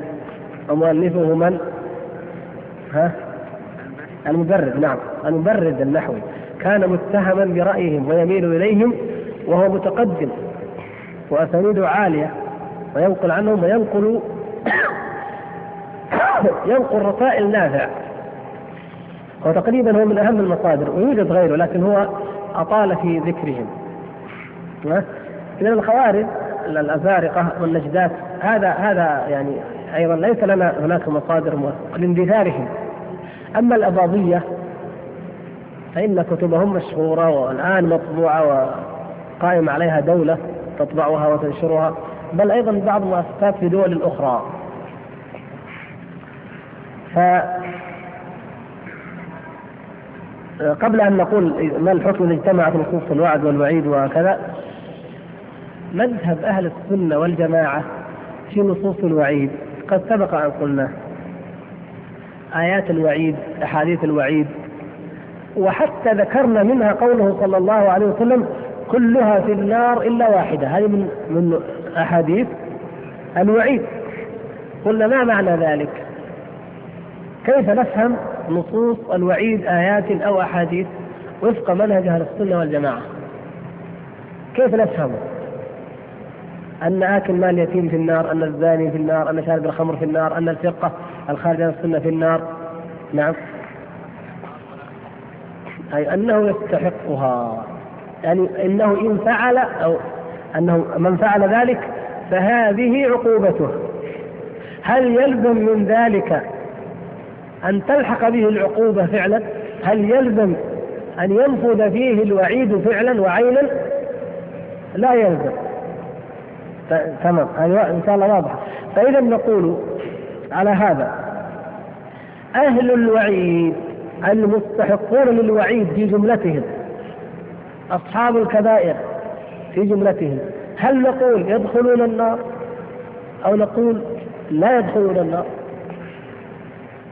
ومؤلفه من؟ ها؟ المبرد نعم. المبرد النحوي. كان متهما برأيهم ويميل إليهم وهو متقدم. وأسانيده عالية. وينقل عنهم وينقل ينقل رسائل وتقريبا هو من أهم المصادر ويوجد غيره لكن هو أطال في ذكرهم. إذا الخوارج الأزارقة والنجدات هذا هذا يعني أيضا ليس لنا هناك مصادر لاندثارهم. أما الأباضية فإن كتبهم مشهورة والآن مطبوعة وقائم عليها دولة تطبعها وتنشرها بل أيضا بعض المؤسسات في دول أخرى. ف قبل أن نقول ما الحكم إذا اجتمعت نصوص الوعد والوعيد وكذا مذهب أهل السنة والجماعة في نصوص الوعيد قد سبق أن قلنا آيات الوعيد أحاديث الوعيد وحتى ذكرنا منها قوله صلى الله عليه وسلم كلها في النار إلا واحدة. هذه من من أحاديث الوعيد. قلنا ما معنى ذلك؟ كيف نفهم؟ نصوص الوعيد آيات أو أحاديث وفق منهج أهل السنة والجماعة؟ كيف نفهمه؟ أن آكل مال اليتيم في النار، أن الزاني في النار، أن شارب الخمر في النار، أن الفقة الخارج عن السنة في النار، نعم أي أنه يستحقها يعني إنه إن فعل أو أنه من فعل ذلك فهذه عقوبته هل يلزم من ذلك أن تلحق به العقوبة فعلا؟ هل يلزم أن ينفذ فيه الوعيد فعلا وعينا؟ لا يلزم. تمام. إن شاء الله واضح. فإذا نقول على هذا أهل الوعيد المستحقون للوعيد في جملتهم أصحاب الكبائر في جملتهم هل نقول يدخلون النار أو نقول لا يدخلون النار؟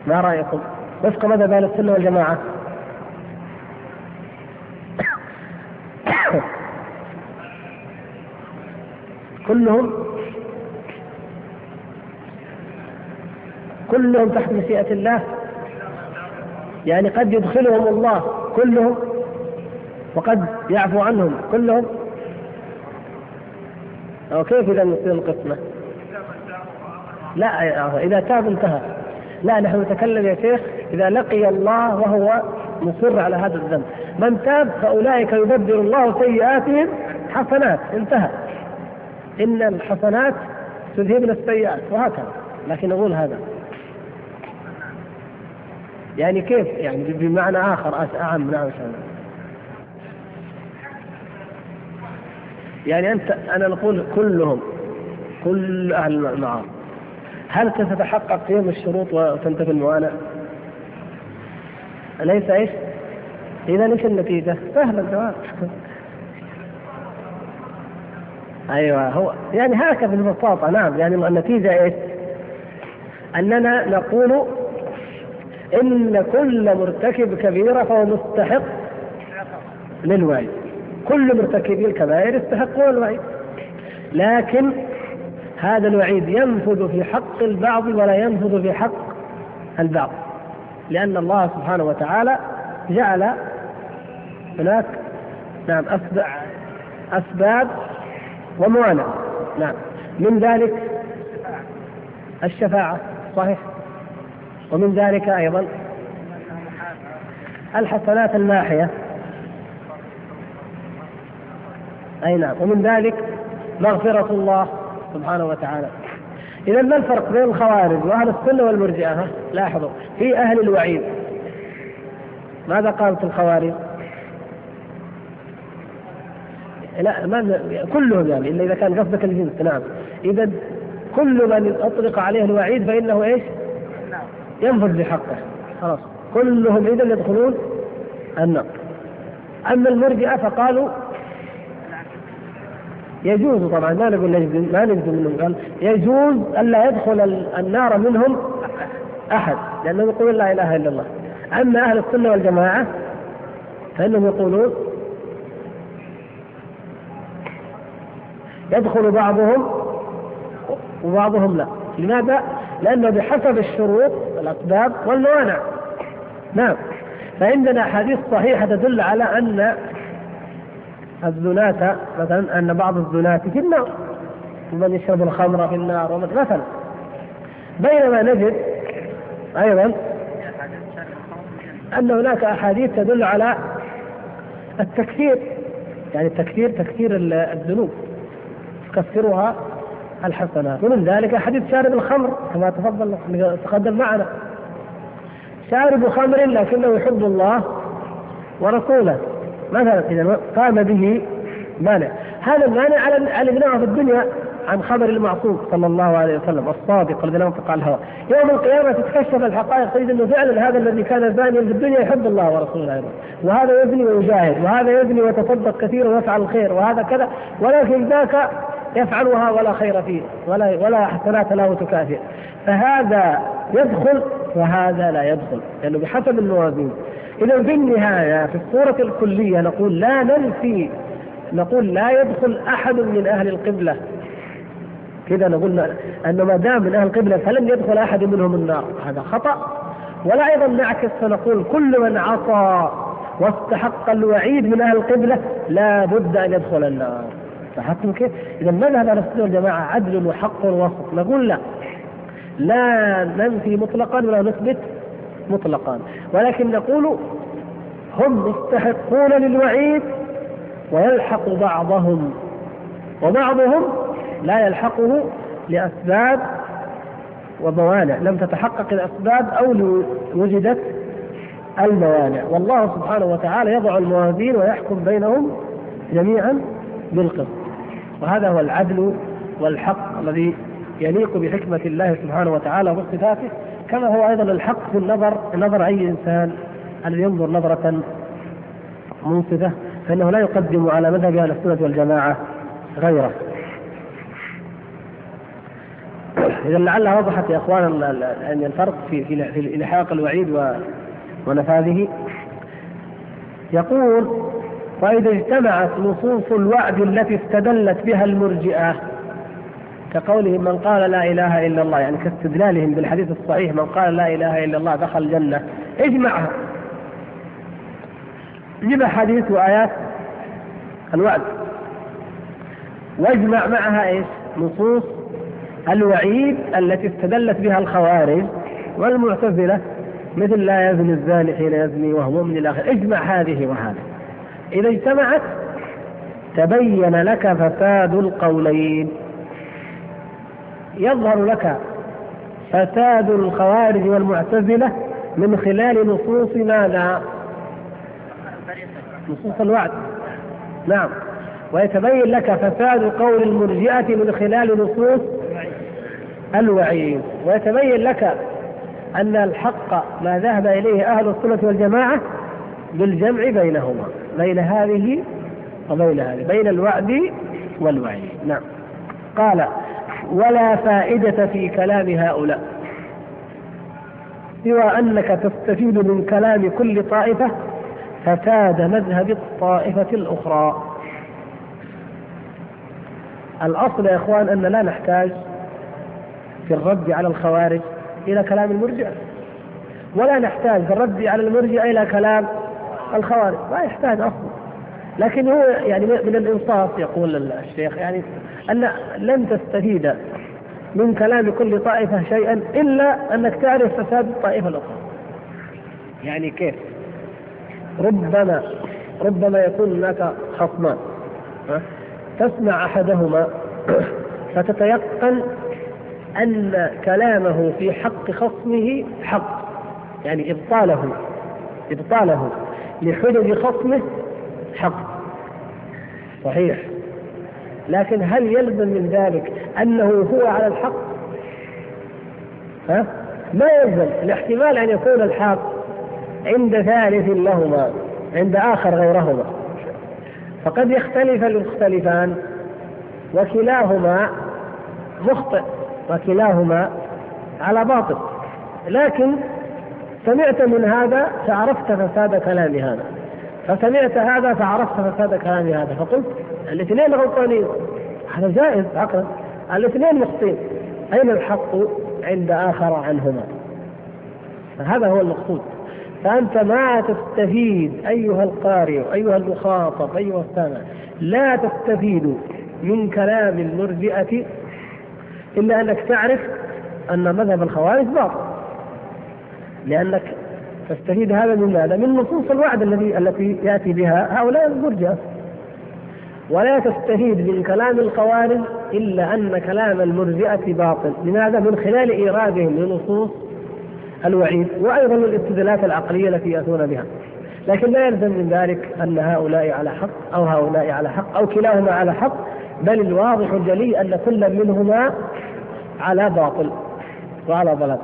ما رأيكم؟ وفق مذهب أهل السنة والجماعة. كلهم كلهم تحت مشيئة الله. يعني قد يدخلهم الله كلهم وقد يعفو عنهم كلهم. أو كيف إذا تصير القسمة؟ لا إذا تاب انتهى. لا نحن نتكلم يا شيخ إذا لقي الله وهو مصر على هذا الذنب. من تاب فأولئك يبدل الله سيئاتهم حسنات. انتهى. إن الحسنات تذهبن السيئات وهكذا. لكن نقول هذا. يعني كيف؟ يعني بمعنى آخر. أعم. نعم. يعني أنت أنا نقول كلهم كل أهل المعاصي. هل ستتحقق فيهم الشروط وتنتفي الموانع؟ أليس إيش؟ إذا إيش النتيجة؟ سهل الجواب أيوه هو يعني هكذا ببساطه نعم يعني النتيجة إيش؟ أننا نقول إن كل مرتكب كبيره فهو مستحق للوعيد كل مرتكبي الكبائر يستحقون الوعيد لكن هذا الوعيد ينفذ في حق البعض ولا ينفذ في حق البعض. لأن الله سبحانه وتعالى جعل هناك نعم أسباب وموانع. نعم. من ذلك الشفاعة صحيح. ومن ذلك أيضا الحسنات الناحية. أي نعم. ومن ذلك مغفرة الله سبحانه وتعالى. إذا ما الفرق بين الخوارج وأهل السنة والمرجئة؟ لاحظوا. في أهل الوعيد. ماذا قالت الخوارج؟ لا ما كلهم يعني إلا إذا كان قصدك الجنس. نعم. اذا كل من أطلق عليه الوعيد فإنه إيش؟ ينفذ بحقه. خلاص. كلهم اذا يدخلون النار. أما المرجئة فقالوا يجوز طبعا ما نقول نجزم ما نجزم منهم قال يجوز الا يدخل النار منهم أحد لأنهم يقولون لا إله إلا الله. أما أهل السنة والجماعة فإنهم يقولون يدخل بعضهم وبعضهم لا. لماذا؟ لأنه بحسب الشروط الأسباب والموانع. نعم. فعندنا أحاديث صحيحة تدل على أن الزناة مثلا أن بعض الزناة في النار ومن يشرب الخمر في النار مثلا. بينما نجد أيضا أن هناك أحاديث تدل على التكفير يعني التكفير تكفير الذنوب. تكفرها الحسنات. ومن ذلك حديث شارب الخمر كما تفضل تقدم معنا. شارب خمر لكنه يحب الله ورسوله. مثلا اذا قام به مانع. هذا المانع على ابنائه في الدنيا عن خبر المعصوم صلى الله عليه وسلم الصادق الذي لا ينطق الهوى. يوم القيامة تتكشف الحقائق تجد انه فعلا هذا الذي كان زانيا في الدنيا يحب الله ورسوله أيضا. وهذا يزني ويجاهد وهذا يزني ويتصدق كثيرا ويفعل الخير وهذا كذا. ولكن ذاك يفعلها ولا خير فيه ولا ولا حسنات له تكافئ. فهذا يدخل وهذا لا يدخل لأنه يعني بحسب الموازين. إذا في النهايه في الصورة الكلية نقول لا ننفي نقول لا يدخل أحد من أهل القبلة. كذا نقول أنه ما دام من أهل القبلة فلن يدخل أحد منهم النار. هذا خطأ. ولا أيضا نعكس فنقول كل من عصى واستحق الوعيد من أهل القبلة لا بد أن يدخل النار. لاحظتم كيف؟ إذا مذهب أهل السنة والجماعة عدل وحق ووسط نقول لا. لا ننفي مطلقا ولا نثبت. مطلقا. ولكن نقول هم مستحقون للوعيد ويلحق بعضهم وبعضهم لا يلحقه لأسباب وموانع لم تتحقق الأسباب أو وجدت الموانع والله سبحانه وتعالى يضع الموازين ويحكم بينهم جميعا بالقسط. وهذا هو العدل والحق الذي يليق بحكمة الله سبحانه وتعالى وصفاته. كما هو أيضا الحق في النظر نظر أي إنسان الذي ينظر نظرة منصفة فإنه لا يقدم على مذهب أهل السنة والجماعة غيره. إذا لعلها وضحت يا إخوان يعني الفرق في في إلحاق الوعيد ونفاذه. يقول وإذا اجتمعت نصوص الوعد التي استدلت بها المرجئة كقولهم من قال لا إله إلا الله يعني كاستدلالهم بالحديث الصحيح من قال لا إله إلا الله دخل الجنة اجمعها جيب حديث وآيات الوعد. واجمع معها إيش؟ نصوص الوعيد التي استدلت بها الخوارج والمعتزلة مثل لا يزني الزاني حين يزني وهو مؤمن إلى آخره اجمع هذه وهذه. إذا اجتمعت تبين لك فساد القولين. يظهر لك فساد الخوارج والمعتزلة من خلال نصوص ماذا؟ نصوص الوعد. نعم. ويتبين لك فساد قول المرجئة من خلال نصوص الوعيد. ويتبين لك أن الحق ما ذهب إليه أهل السنة والجماعة بالجمع بينهما بين هذه وبين هذه بين الوعد والوعيد. نعم. قال ولا فائدة في كلام هؤلاء. سوى أنك تستفيد من كلام كل طائفة فساد مذهب الطائفة الأخرى. الأصل يا إخوان أن لا نحتاج في الرد على الخوارج إلى كلام المرجئة ولا نحتاج في الرد على المرجئة إلى كلام الخوارج. ما يحتاج أصلا. لكن هو يعني من الإنصاف يقول الشيخ. يعني أن لن تستفيد من كلام كل طائفة شيئا إلا أنك تعرف فساد الطائفة الأخرى. يعني كيف؟ ربما ربما يكون هناك خصمان تسمع أحدهما فتتيقن أن كلامه في حق خصمه حق يعني إبطاله إبطاله لحجج خصمه حق. صحيح. لكن هل يلزم من ذلك أنه هو على الحق؟ ها؟ ما يلزم. الاحتمال أن يكون الحق عند ثالث لهما عند آخر غيرهما. فقد يختلف المختلفان. وكلاهما مخطئ وكلاهما على باطل. لكن سمعت من هذا فعرفت فساد كلام هذا. فسمعت هذا فعرفت فساد كلام هذا. فقلت الاثنين غلطانين. هذا جائز عقلا الاثنين مخطئين. أين الحق عند آخر عنهما؟ فهذا هو المقصود. فأنت ما تستفيد أيها القارئ أيها المخاطب أيها السامع لا تستفيد من كلام المرجئة إلا أنك تعرف أن مذهب الخوارج باطل. لأنك تستفيد هذا من ماذا؟ من نصوص الوعد الذي التي يأتي بها هؤلاء المرجئه ولا تستفيد من كلام الخوارج إلا أن كلام المرجئة باطل، لماذا؟ من خلال إيرادهم لنصوص الوعيد وأيضا الاستدلالات العقلية التي يأتون بها. لكن لا يلزم من ذلك أن هؤلاء على حق أو هؤلاء على حق أو كلاهما على حق بل الواضح الجلي أن كل منهما على باطل وعلى ضلال.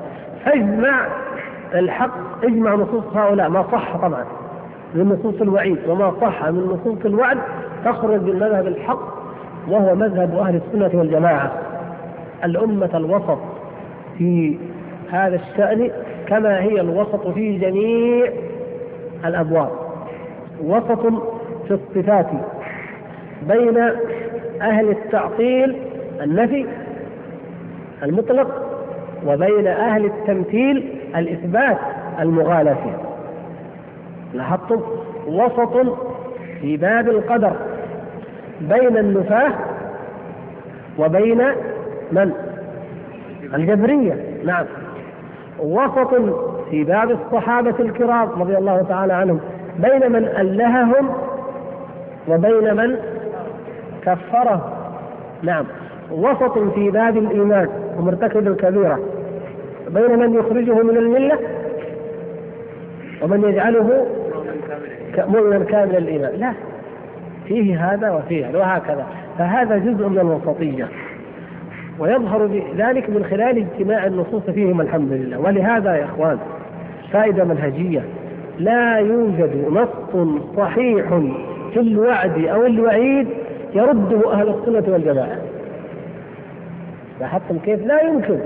فاجمع الحق اجمع نصوص هؤلاء ما صح طبعا من نصوص الوعيد وما صح من نصوص الوعد تخرج من مذهب الحق وهو مذهب أهل السنة والجماعة. الأمة الوسط في هذا الشأن كما هي الوسط في جميع الأبواب. وسط في الصفات بين أهل التعطيل النفي المطلق وبين أهل التمثيل الإثبات المغالاه فيه لاحظتم؟ وسط في باب القدر بين النفاة وبين من؟ الجبرية. نعم. وسط في باب الصحابة الكرام رضي الله تعالى عنهم بين من ألههم وبين من كفره نعم. وسط في باب الإيمان ومرتكب الكبيرة. بين من يخرجه من الملة ومن يجعله مؤمنا كامل الايمان لا فيه هذا وفيه وهكذا. فهذا جزء من الوسطية. ويظهر ذلك من خلال اجتماع النصوص فيهم الحمد لله. ولهذا يا إخوان فائدة منهجية. لا يوجد نص صحيح في الوعد أو الوعيد يرده أهل السنة والجماعة. لاحظتم كيف؟ لا يمكن.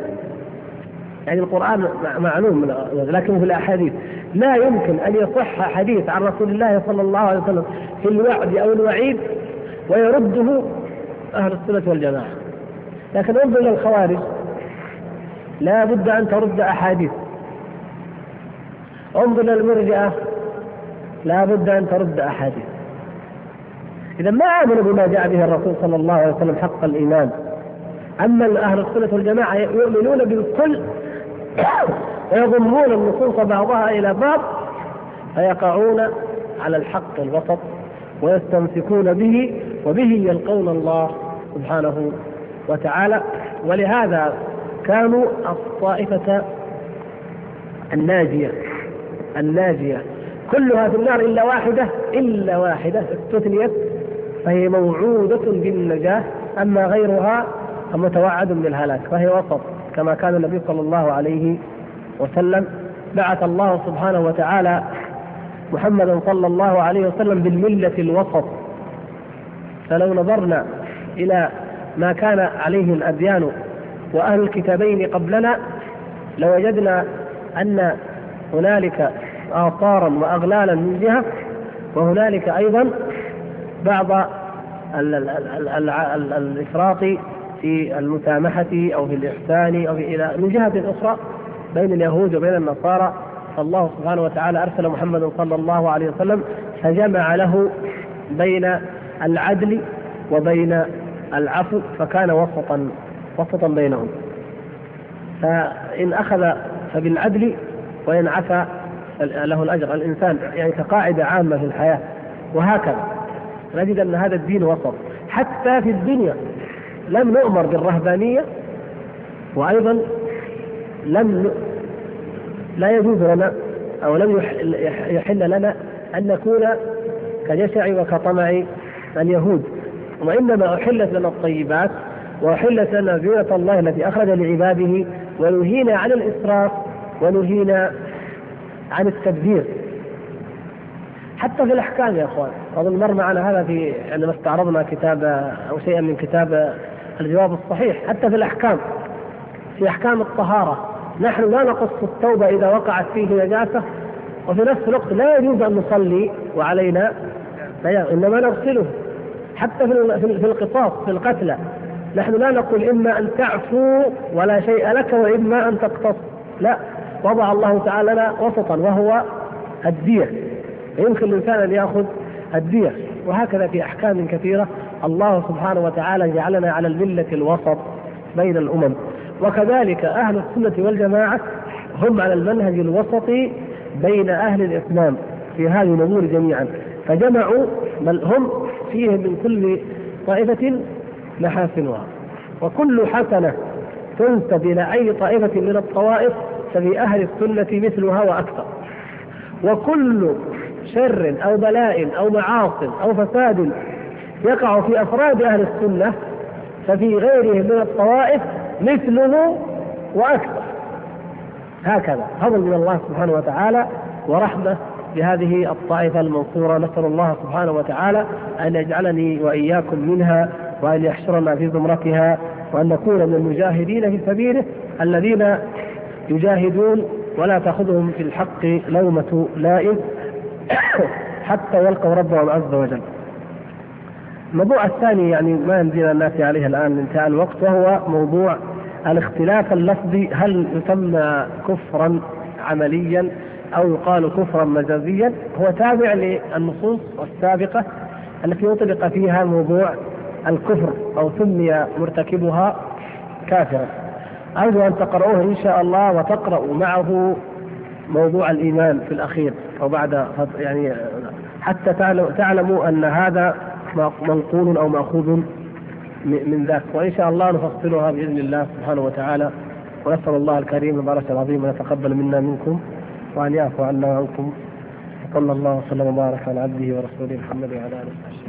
يعني القرآن معلوم لكن في الأحاديث. لا يمكن أن يصح حديث عن رسول الله صلى الله عليه وسلم في الوعد أو الوعيد ويرده أهل السنة والجماعة. لكن انظر إلى الخوارج. لا بد أن ترد أحاديث. انظر إلى المرجئة. لا بد أن ترد أحاديث. إذا ما آمنوا بما جاء به الرسول صلى الله عليه وسلم حق الإيمان. أما أهل السنة والجماعة يؤمنون بالكل ويضمون النصوص بعضها إلى بعض فيقعون على الحق الوسط ويستمسكون به وبه يلقون الله سبحانه وتعالى. ولهذا كانوا الطائفة الناجية الناجية. كلها في النار إلا واحدة إلا واحدة استثنيت فهي موعودة بالنجاة أما غيرها فمتوعد بالهلاك فهي وسط. كما كان النبي صلى الله عليه وسلم بعث الله سبحانه وتعالى محمدا صلى الله عليه وسلم بالملة الوسط. فلو نظرنا إلى ما كان عليه الأديان وأهل الكتابين قبلنا لوجدنا أن هنالك آثارا وأغلالا من جهة وهنالك أيضا بعض الإفراط في المسامحة أو في الإحسان أو إلى من جهة أخرى بين اليهود وبين النصارى فالله سبحانه وتعالى أرسل محمدا صلى الله عليه وسلم فجمع له بين العدل وبين العفو فكان وسطا وسطا بينهم. فإن أخذ فبالعدل وإن عفا له الأجر. الإنسان يعني كقاعدة عامة في الحياة وهكذا. نجد أن هذا الدين وسط. حتى في الدنيا لم نؤمر بالرهبانية وأيضا لم لا يجوز لنا أو لم يحل لنا أن نكون كجشع وكطمع اليهود وإنما أحلت لنا الطيبات وأحلت لنا زينة الله التي أخرج لعباده ونهينا عن الإسراف ونهينا عن التبذير. حتى في الأحكام يا أخوان أظن مر معنا هذا في عندما استعرضنا كتاب أو شيئا من كتاب الجواب الصحيح حتى في الأحكام. في أحكام الطهارة. نحن لا نقص التوبة إذا وقعت فيه نجاسة وفي نفس الوقت لا يجوز أن نصلي وعلينا إنما نغسله. حتى في القصاص في القتلى. نحن لا نقول إما أن تعفو ولا شيء لك وإما أن تقتص. لا وضع الله تعالى لنا وسطا وهو الدية. يمكن الإنسان أن يأخذ الدية. وهكذا في أحكام كثيرة. الله سبحانه وتعالى جعلنا على الملة الوسط بين الأمم. وكذلك أهل السنة والجماعة هم على المنهج الوسطي بين أهل الإسلام في هذه الأمور جميعا. فجمعوا بل هم فيه من كل طائفة محاسنها. وكل حسنة تنسب إلى أي طائفة من الطوائف ففي أهل السنة مثلها وأكثر. وكل شر أو بلاء أو معاص أو فساد يقع في أفراد أهل السنة ففي غيرهم من الطوائف مثله وأكثر. هكذا. فضل من الله سبحانه وتعالى ورحمة بهذه الطائفة المنصورة. نسأل الله سبحانه وتعالى أن يجعلني وإياكم منها وأن يحشرنا في زمرتها وأن نكون من المجاهدين في سبيله الذين يجاهدون ولا تأخذهم في الحق لومة لائم حتى يلقوا ربهم عز وجل. الموضوع الثاني يعني ما يمدينا الناس عليه الآن انتهى الوقت وهو موضوع الاختلاف اللفظي هل يسمى كفرا عمليا أو يقال كفرا مجازيا هو تابع للنصوص السابقة التي أطلق فيها موضوع الكفر أو سمي مرتكبها كافرا. أرجو أن تقرؤوه إن شاء الله وتقرأوا معه موضوع الإيمان في الأخير أو بعد يعني حتى تعلموا أن هذا منقول أو مأخوذ من ذاك. وإن شاء الله نفصلها بإذن الله سبحانه وتعالى. ونسأل الله الكريم البركة العظيم أن يتقبل منا منكم وأن يعفو عنا وعنكم صلى الله وسلم وبارك على عبده ورسوله محمد وعلى آله وصحبه.